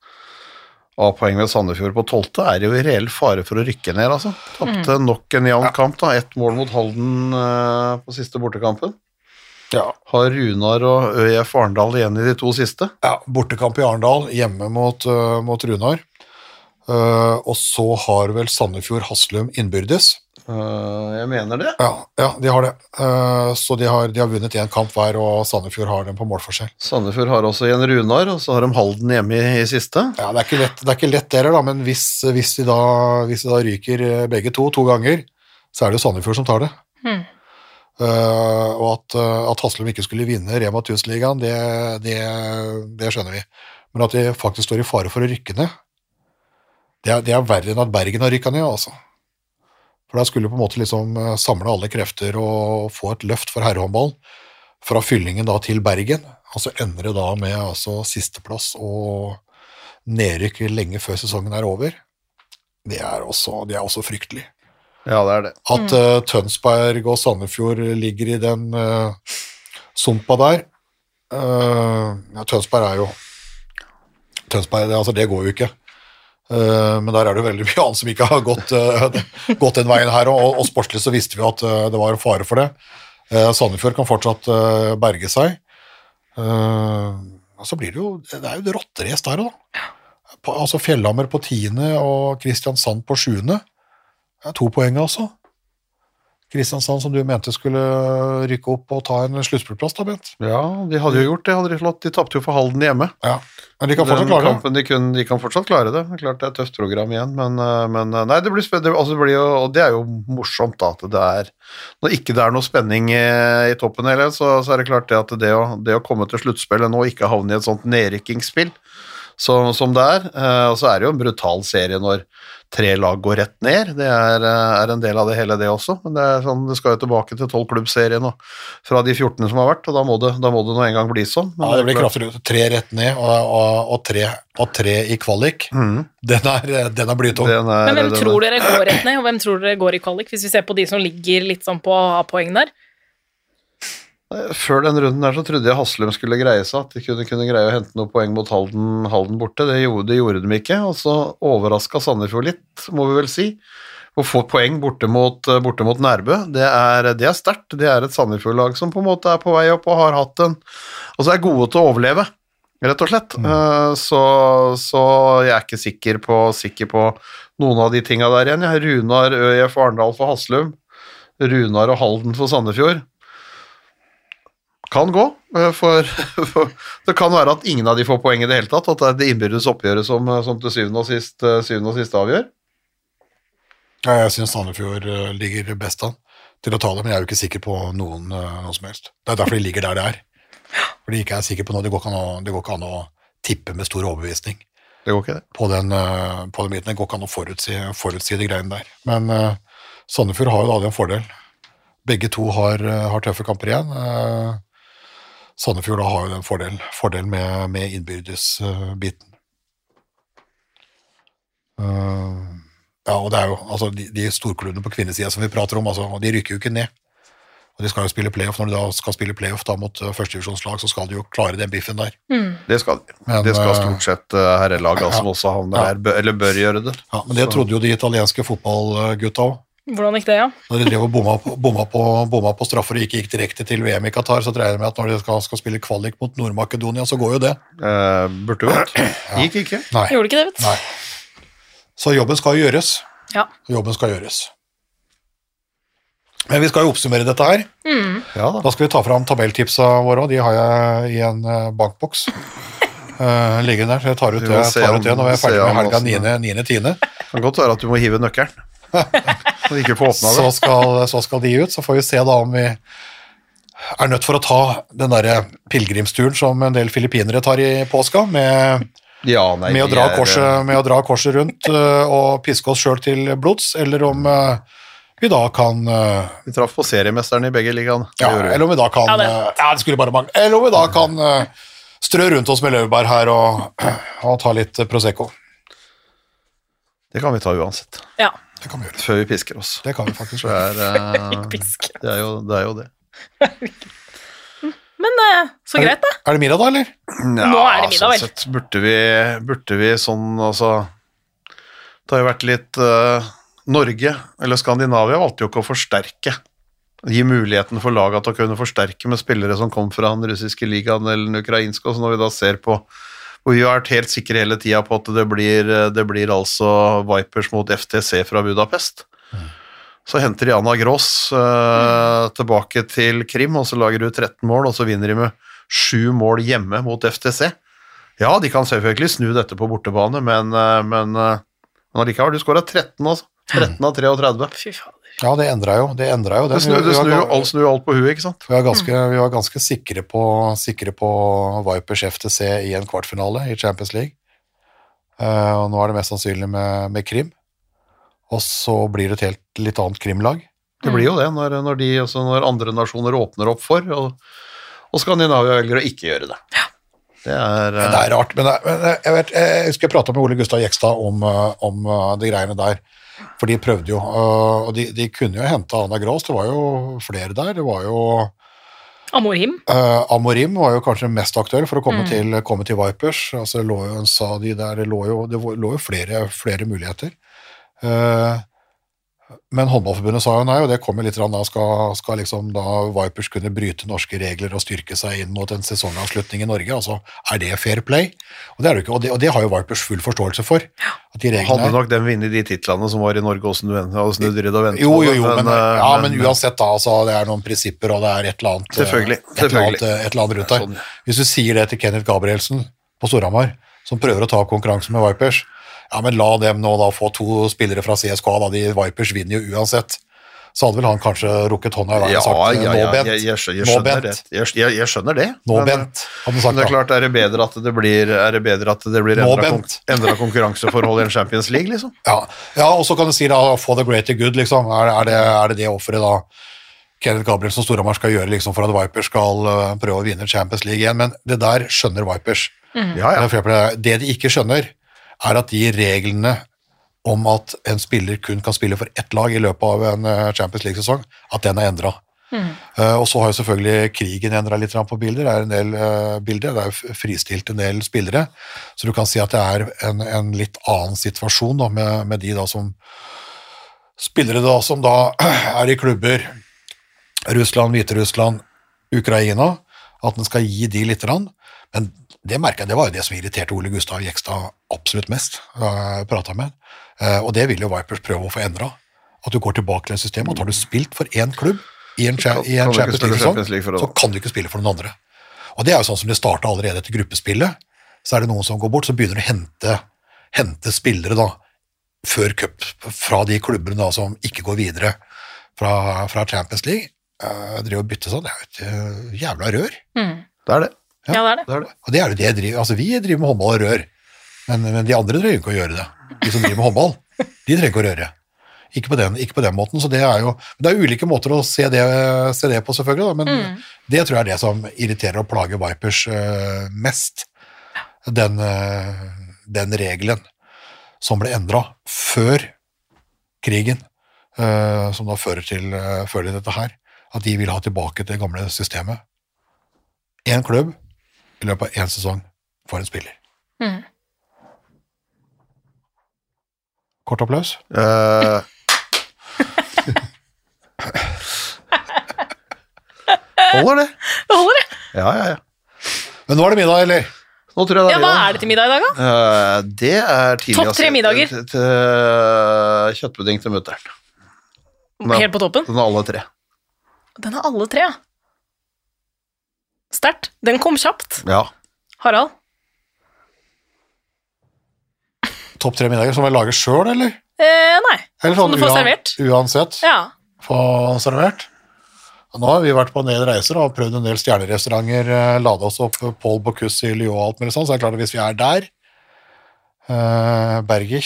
S4: A-poeng ved Sandefjord på 12. er jo i reell fare for å rykke ned, altså. Tapte nok en jevn kamp, da. Ett mål mot Halden på siste bortekampen.
S3: Ja.
S4: Har Runar og ØIF Arendal igjen i de to siste.
S3: ja bortekamp i Arendal, hjemme mot, mot Runar. Eh, og så har vel Sandefjord Haslum innbyrdes.
S4: Eh, jeg mener det.
S3: Ja, ja de har det. Eh, så de har, de har vunnet én kamp hver, og Sandefjord har dem på målforskjell.
S4: Sandefjord har også igjen Runar, og så har de Halden hjemme i, i siste.
S3: Ja, Det er ikke lett, det er ikke lett dere, da, men hvis, hvis, de da, hvis de da ryker begge to to ganger, så er det jo Sandefjord som tar det.
S2: Hmm.
S3: Uh, og at, at Haslum ikke skulle vinne Rema 1000-ligaen, det, det, det skjønner vi. Men at de faktisk står i fare for å rykke ned, det er, det er verre enn at Bergen har rykka ned, altså. For da skulle du på en måte liksom eh, samle alle krefter og få et løft for herrehåndball fra Fyllingen da til Bergen, og så ender det da med altså sisteplass og nedrykk lenge før sesongen er over. Det er også, det er også fryktelig.
S4: Ja, det er det.
S3: At uh, Tønsberg og Sandefjord ligger i den uh, sumpa der uh, ja, Tønsberg er jo Tønsberg, det, altså det går jo ikke. Eh, men der er det jo veldig mye annet som ikke har gått, eh, gått den veien her, og, og sportslig så visste vi at eh, det var fare for det. Sandefjord kan fortsatt berge seg. Og så blir det jo Det er jo et rotterace der òg, da. Altså Fjellhammer på tiende og Kristiansand på sjuende. Det er to poeng, altså. Kristiansand, som du mente skulle rykke opp og ta en sluttspillplass, da, Bent.
S4: Ja, de hadde jo gjort det, hadde de slått. De tapte jo for Halden hjemme.
S3: Ja. Men de kan fortsatt klare det.
S4: de, kun, de kan fortsatt klare det. Klart det er et tøft program igjen, men, eh, men eh, nei, det blir spennende. Altså, det blir jo, og det er jo morsomt da, at det er Når ikke det er noe spenning i, i toppen heller, så, så er det klart det at det å, det å komme til sluttspillet nå, ikke havne i et sånt nedrykkingsspill som, som det er, eh, og så er det jo en brutal serie når tre lag går rett ned. Det er, eh, er en del av det hele, det også. Men det, er sånn, det skal jo tilbake til tolvklubbserien nå, fra de 14 som har vært, og da må det, da må det nå en gang bli sånn. Men
S3: Ja, det blir kraftig ut. Tre rett ned og, og, og, tre, og tre i kvalik.
S4: Mm.
S3: Den er, den er blytung.
S2: Men hvem tror dere går rett ned, og hvem tror dere går i kvalik, hvis vi ser på de som ligger litt sånn på A-poeng der?
S4: Før den runden der så trodde jeg Haslum skulle greie seg, at de kunne, kunne greie å hente noen poeng mot Halden, Halden borte. Det gjorde, det gjorde de ikke, og så overraska Sandefjord litt, må vi vel si. Å få poeng borte mot, borte mot Nærbø, det er, det er sterkt. Det er et Sandefjord-lag som på en måte er på vei opp og har hatt en Altså er gode til å overleve, rett og slett. Mm. Så, så jeg er ikke sikker på, sikker på noen av de tinga der igjen. Jeg har Runar ØIF Arendal for Haslum, Runar og Halden for Sandefjord kan gå, eh, for, (laughs) for det kan være at ingen av de får poeng i det hele tatt, at det er det innbyrdes oppgjøret som, som til syvende og sist, eh, syvende og sist avgjør.
S3: Ja, jeg syns Sandefjord eh, ligger best an til å ta det, men jeg er jo ikke sikker på noen, eh, noe som helst. Det er derfor de ligger der de er. Fordi de ikke er sikker på noe. Det går ikke an å, det går ikke an å tippe med stor overbevisning
S4: Det går ikke, det.
S3: på den, eh, på den biten. Det går ikke an å forutsi, forutsi de greiene der. Men eh, Sandefjord har jo da en fordel. Begge to har, eh, har tøffe kamper igjen. Eh, Sandefjord har jo den fordel, fordel med, med innbyrdesbiten. Uh, ja, og det er jo altså, de, de storklubbene på kvinnesida som vi prater om, altså, de rykker jo ikke ned. Og de skal jo spille playoff. Når de da skal spille playoff da mot uh, førstedivisjonslag, så skal de jo klare den biffen der.
S4: Det skal,
S3: Men,
S4: det skal
S3: eh,
S4: stort sett uh, herrelag
S3: ja.
S4: som også havner
S3: Ja.
S4: her, bør, eller bør gjøre det.
S3: Ja, Men det
S4: Så-
S3: trodde jo de italienske fotballgutta òg.
S2: Hvordan gikk det, ja?
S3: Når de drev og bomma på, bomma, på, bomma på straffer og ikke gikk direkte til VM i Qatar, så regner jeg med at når de skal, skal spille kvalik mot Nord-Makedonia, så går jo det.
S4: Eh, burde gått. Gikk ikke.
S3: Nei.
S2: Gjorde ikke det, vet du.
S3: Nei. Så jobben skal gjøres.
S2: Ja.
S3: Jobben skal gjøres. Men vi skal jo oppsummere dette her.
S4: Ja da.
S3: Da skal vi ta fram tabelltipsa våre, òg. de har jeg i en eh, bankboks. Uh, (laughs) liggende der, så jeg tar ut det, tar ut det når vi er ferdig med helga 9.10.
S4: Det kan godt være at du må hive nøkkelen. (laughs)
S3: Så skal, så skal de ut, så får vi se da om vi er nødt for å ta den derre pilegrimsturen som en del filippinere tar i påska, med,
S4: Ja, nei,
S3: med, å, dra
S4: er,
S3: korset, med å dra korset rundt uh, og piske oss sjøl til blods, eller om uh, vi da kan
S4: eh, Vi traff på seriemesteren i begge ligaene.
S3: Ja, eller om vi da kan
S2: Ja, det-
S3: ja, det skulle bare mangle. Eller om vi da kan strø rundt oss med laurbær her og, og ta litt Prosecco.
S4: Det kan vi ta uansett.
S2: Ja.
S3: Det kan vi gjøre.
S4: Før vi pisker oss.
S3: Det kan vi faktisk
S4: Det
S3: gjøre.
S4: er,
S2: uh,
S4: det er, jo, det er jo det.
S2: Men uh, så greit, da.
S3: Er det middag, da, eller?
S2: Nå er det middag, vel?
S4: Sånn sett burde vi, burde vi sånn, altså Det har jo vært litt uh, Norge, eller Skandinavia, valgte jo ikke å forsterke. Gi muligheten for laga til å kunne forsterke med spillere som kom fra den russiske ligaen eller den ukrainske, og så når vi da ser på hvor vi har vært helt sikre hele tida på at det blir, det blir altså Vipers mot FTC fra Budapest. Så henter de Anna Gross uh, tilbake til Krim, og så lager hun 13 mål, og så vinner de med sju mål hjemme mot FTC. Ja, de kan selvfølgelig snu dette på bortebane, men, uh, men, uh, men allikevel, du skåra 13, altså. 13 av 33.
S2: Fy fader.
S3: Ja, det endra jo det. Endra jo
S4: Det
S3: det.
S4: snur, det snur, alt snur alt på huet, ikke sant?
S3: Vi var ganske, vi var ganske sikre, på, sikre på Vipers FTC i en kvartfinale i Champions League. Uh, og nå er det mest sannsynlig med, med Krim. Og så blir det et helt litt annet Krim-lag.
S4: Det blir jo det når, når, de, altså når andre nasjoner åpner opp for, og, og Skandinavia velger å ikke gjøre det. Det er,
S3: Men det er rart. Men, det- men jeg, vet, jeg husker jeg prata med Ole Gustav Jekstad om, eh, om eh, de greiene der. For de prøvde jo, eh, og de, de kunne jo hente Anna Grås. Det var jo flere der. Det var jo
S2: Amorim.
S3: Uh, Amorim var jo kanskje mest aktuell for å komme, til, komme til Vipers. Altså, det lå jo en Sadi der, det lå jo, det lå jo flere, flere muligheter. Uh, Men håndballforbundet sa jo nei, og det kommer litt da skal, skal liksom da Vipers kunne bryte norske regler og styrke seg inn mot en sesongavslutning i Norge. altså Er det fair play? Og det er det jo ikke, og det, og det har jo Vipers full forståelse for. at de reglene
S4: Hadde nok dem vunnet de titlene som var i Norge også, og snudd rydd og ventet.
S3: Jo, jo, jo, men,
S4: men,
S3: ja, men uansett, da. Altså, det er noen prinsipper, og det er et eller annet, eh,
S4: Selvfølgelig,
S3: et eller annet,
S4: selvfølgelig.
S3: et eller annet rundt der.
S4: Sånn.
S3: Hvis du sier det til Kenneth Gabrielsen på Storhamar, som prøver å ta opp konkurransen med Vipers, ja, men la dem nå da få to spillere fra CSKA, da de Vipers vinner jo uansett. Så hadde vel han kanskje rukket hånda i været og sagt
S4: ja,
S3: nå,
S4: ja,
S3: Bent.
S4: jeg, jeg, skjønner- jeg
S3: nå,
S4: skjønner
S3: Bent.
S4: det. Jeg, jeg, jeg skjønner det.
S3: Nå,
S4: men,
S3: Bent, hadde sagt.
S4: Men det er klart, er det bedre at det blir, er det bedre at det blir endra, kon, endra konkurranseforhold i en Champions League, liksom?
S3: Ja, ja og så kan du si da, for the greater good, liksom. Er, er, det, er det det offeret da Kenneth Gabrielsen og Storhamar skal gjøre liksom, for at Vipers skal øh, prøve å vinne Champions League igjen? Men det der skjønner Vipers.
S4: Ja, ja.
S3: det. det de ikke skjønner, er at de reglene om at en spiller kun kan spille for ett lag i løpet av en eh, Champions League-sesong, at den er endra. og så har jo selvfølgelig krigen endra litt på bilder. Det er en del eh, bilder, det er jo fristilt en del spillere. Så du kan si at det er en, en litt annen situasjon da, med, med de da som spillere da som da (clears throat) er i klubber Russland, Hviterussland, Ukraina, at en skal gi de litt. grann. Men det merker jeg, det var jo det som irriterte Ole Gustav Jekstad absolutt mest. Uh, jeg med. Eh, Og det vil jo Vipers prøve å få endra. At du går tilbake til et system, og har du spilt for én klubb i en,
S4: Kan-
S3: i en Champions League-sesong, så kan du ikke spille for noen andre. Og det er jo sånn som det starta allerede etter gruppespillet. Så er det noen som går bort, så begynner du å hente, hente spillere da, før cup fra de klubbene da, som ikke går videre fra, fra Champions League. Uh, driver og bytter sånn, det er jo et eh, jævla rør.
S4: Det er det.
S2: Ja, det er det.
S4: det, er det.
S3: Og det er det jeg driver, altså vi driver med håndball og rør, men, men de andre trenger ikke å gjøre det. De som driver med håndball, de trenger ikke å røre. Ikke på den, ikke på den måten, så det er jo Det er ulike måter å se det, se det på, selvfølgelig, da, men det tror jeg er det som irriterer og plager Vipers uh, mest. Den, uh, den regelen som ble endra før krigen, uh, som da fører til, fører til dette her, at de vil ha tilbake det gamle systemet. Én klubb i løpet av én sesong for en spiller.
S2: Mm.
S3: Kort applaus.
S4: Uh, Holder det.
S2: Det holder, det.
S4: Ja, ja, ja.
S3: Men nå er det middag, eller?
S4: Nå tror jeg det
S2: Ja,
S4: middag.
S2: hva er det til middag i dag, da?
S4: Uh, det er tidlig
S2: Topp tre middager.
S4: Til, til kjøttpudding til mutter'n.
S2: Helt på toppen?
S4: Den er alle tre.
S2: Den er alle tre, ja. Sterkt. Den kom kjapt.
S4: Ja.
S2: Harald?
S3: Topp tre middager som jeg lager sjøl, eller?
S2: Eh, nei.
S3: Eller
S2: Som du får
S3: uan-
S2: servert.
S3: Uansett.
S2: Ja.
S3: Få servert. Nå har vi vært på en del reiser og prøvd en del stjernerestauranter. eh, Lada oss opp Paul Bocuse i Lyon og alt mulig sånn, så det er klart at hvis vi er der eh. Jeg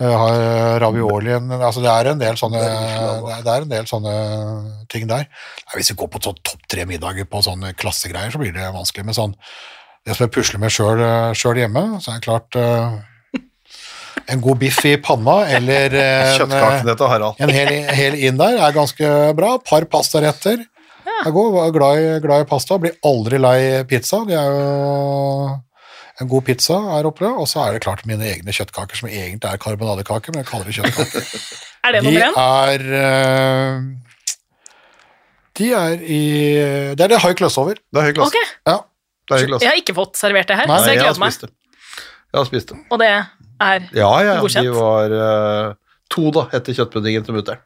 S3: har raviolien Altså, det er en del sånne det er, en del sånne ting der. Hvis vi går på sånn topp tre middager på sånne klassegreier, så blir det vanskelig. Men sånn det som jeg pusler med sjøl hjemme, så er det klart eh, En god biff i panna eller en, en hel, hel inn der er ganske bra. Par pastaretter. Jeg går glad i, glad i pasta, blir aldri lei pizza. Det er jo en god pizza er oppe, og så er det klart mine egne kjøttkaker, som egentlig er karbonadekaker, men jeg kaller det kjøttkaker. (laughs)
S2: Er det
S3: noe
S2: nummer én?
S3: er eh, De er i Det er det high class over.
S4: Det er hyggelig.
S2: Ok.
S3: Ja.
S4: Det er klasse.
S2: Jeg har ikke fått servert det her,
S3: Nei,
S2: så jeg
S4: jeg
S2: gleder meg.
S4: spist det. Jeg har spist det.
S2: Og det er
S4: Ja, ja,
S2: Godkjent.
S4: de var uh, to, da, etter kjøttpuddingen til mutter'n.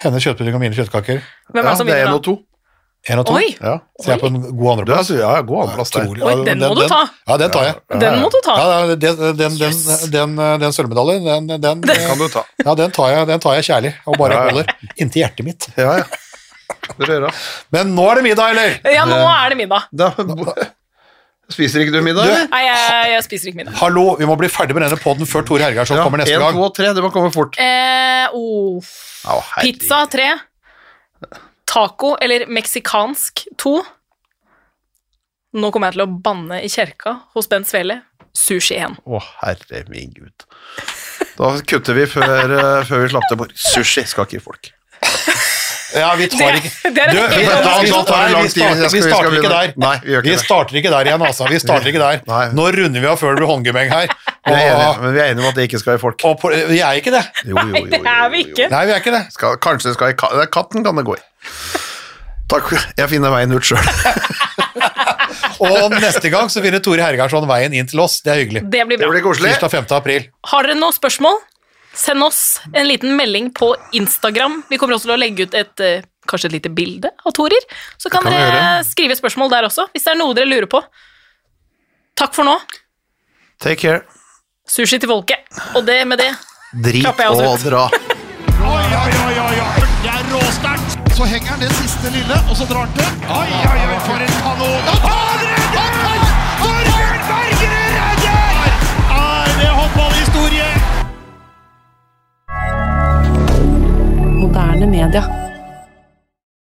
S3: Hennes kjøttpudding og mine kjøttkaker.
S2: Hvem er
S4: Ja,
S2: det som
S4: det er
S2: vinner
S4: én
S2: da?
S4: og to.
S3: Én og to.
S2: Oi,
S4: Ja.
S3: Så jeg er på en god andreplass.
S4: altså, ja, god andreplass der.
S2: Oi, den må du ta.
S3: Ja, den tar jeg.
S2: den må du ta.
S3: Ja, den, den, den, den, den, den sølvmedaljen, den, den,
S4: Den kan du ta.
S3: ja, den, tar jeg, den tar jeg kjærlig, og bare
S4: Ja, ja.
S3: holder inntil hjertet mitt.
S4: Ja, ja.
S3: Men nå er det middag, eller?
S2: Ja, nå er det middag.
S4: Da, spiser ikke du middag,
S3: Du-
S4: eller?
S2: Nei, jeg, jeg spiser ikke middag.
S3: Hallo, vi må bli ferdig med denne podden før Tore Hergarsson kommer neste
S4: en,
S3: gang.
S4: to og tre, det må komme fort.
S2: Eh, oh.
S4: oh.
S2: Pizza tre. Taco eller meksikansk to. Nå kommer jeg til å banne i kjerka hos Bent Svele. Sushi én.
S4: Å, herre min gud. Da kutter vi før, eh, før vi slapp til bort. Sushi skal ikke folk. (laughs)
S3: Ja, vi tar ikke
S2: det er
S3: Du, vi, da,
S4: Vi starter
S3: vi, vi ikke der.
S4: Nei, vi gjør ikke
S3: vi starter ikke der igjen, altså. Vi starter ikke der.
S4: Nei.
S3: Nå runder vi av før det blir håndgemeng her.
S4: Vi er enige,
S3: Og,
S4: men vi er enige om at det ikke skal i folk.
S3: og vi er ikke det.
S4: Jo, jo, jo,
S2: Nei, det er vi ikke.
S3: Nei, vi er ikke det.
S4: Skal, kanskje det skal i ka- katten kan det gå i. Takk, jeg finner veien ut sjøl. (laughs)
S3: Og neste gang så finner Tore Hergarsson veien inn til oss. Det er hyggelig.
S2: Det blir
S4: Det blir koselig.
S3: Tirsdag 5. april.
S2: Har dere noen spørsmål? Send oss en liten melding på Instagram. Vi kommer også til å legge ut et eh, kanskje et lite bilde av Torer. Så kan,
S4: kan
S2: dere skrive spørsmål der også, hvis det er noe dere lurer på. Takk for nå.
S4: Take care.
S2: Sushi til folket. Og det med det
S4: Drit
S2: Klapper jeg oss
S4: og
S2: ut.
S4: dra.
S1: Oi, oi, oi, oi, oi. Det er råsterkt. Så henger han det siste lille, og så drar han til. Oi, oi, oi, for en kanon.
S5: Moderne media.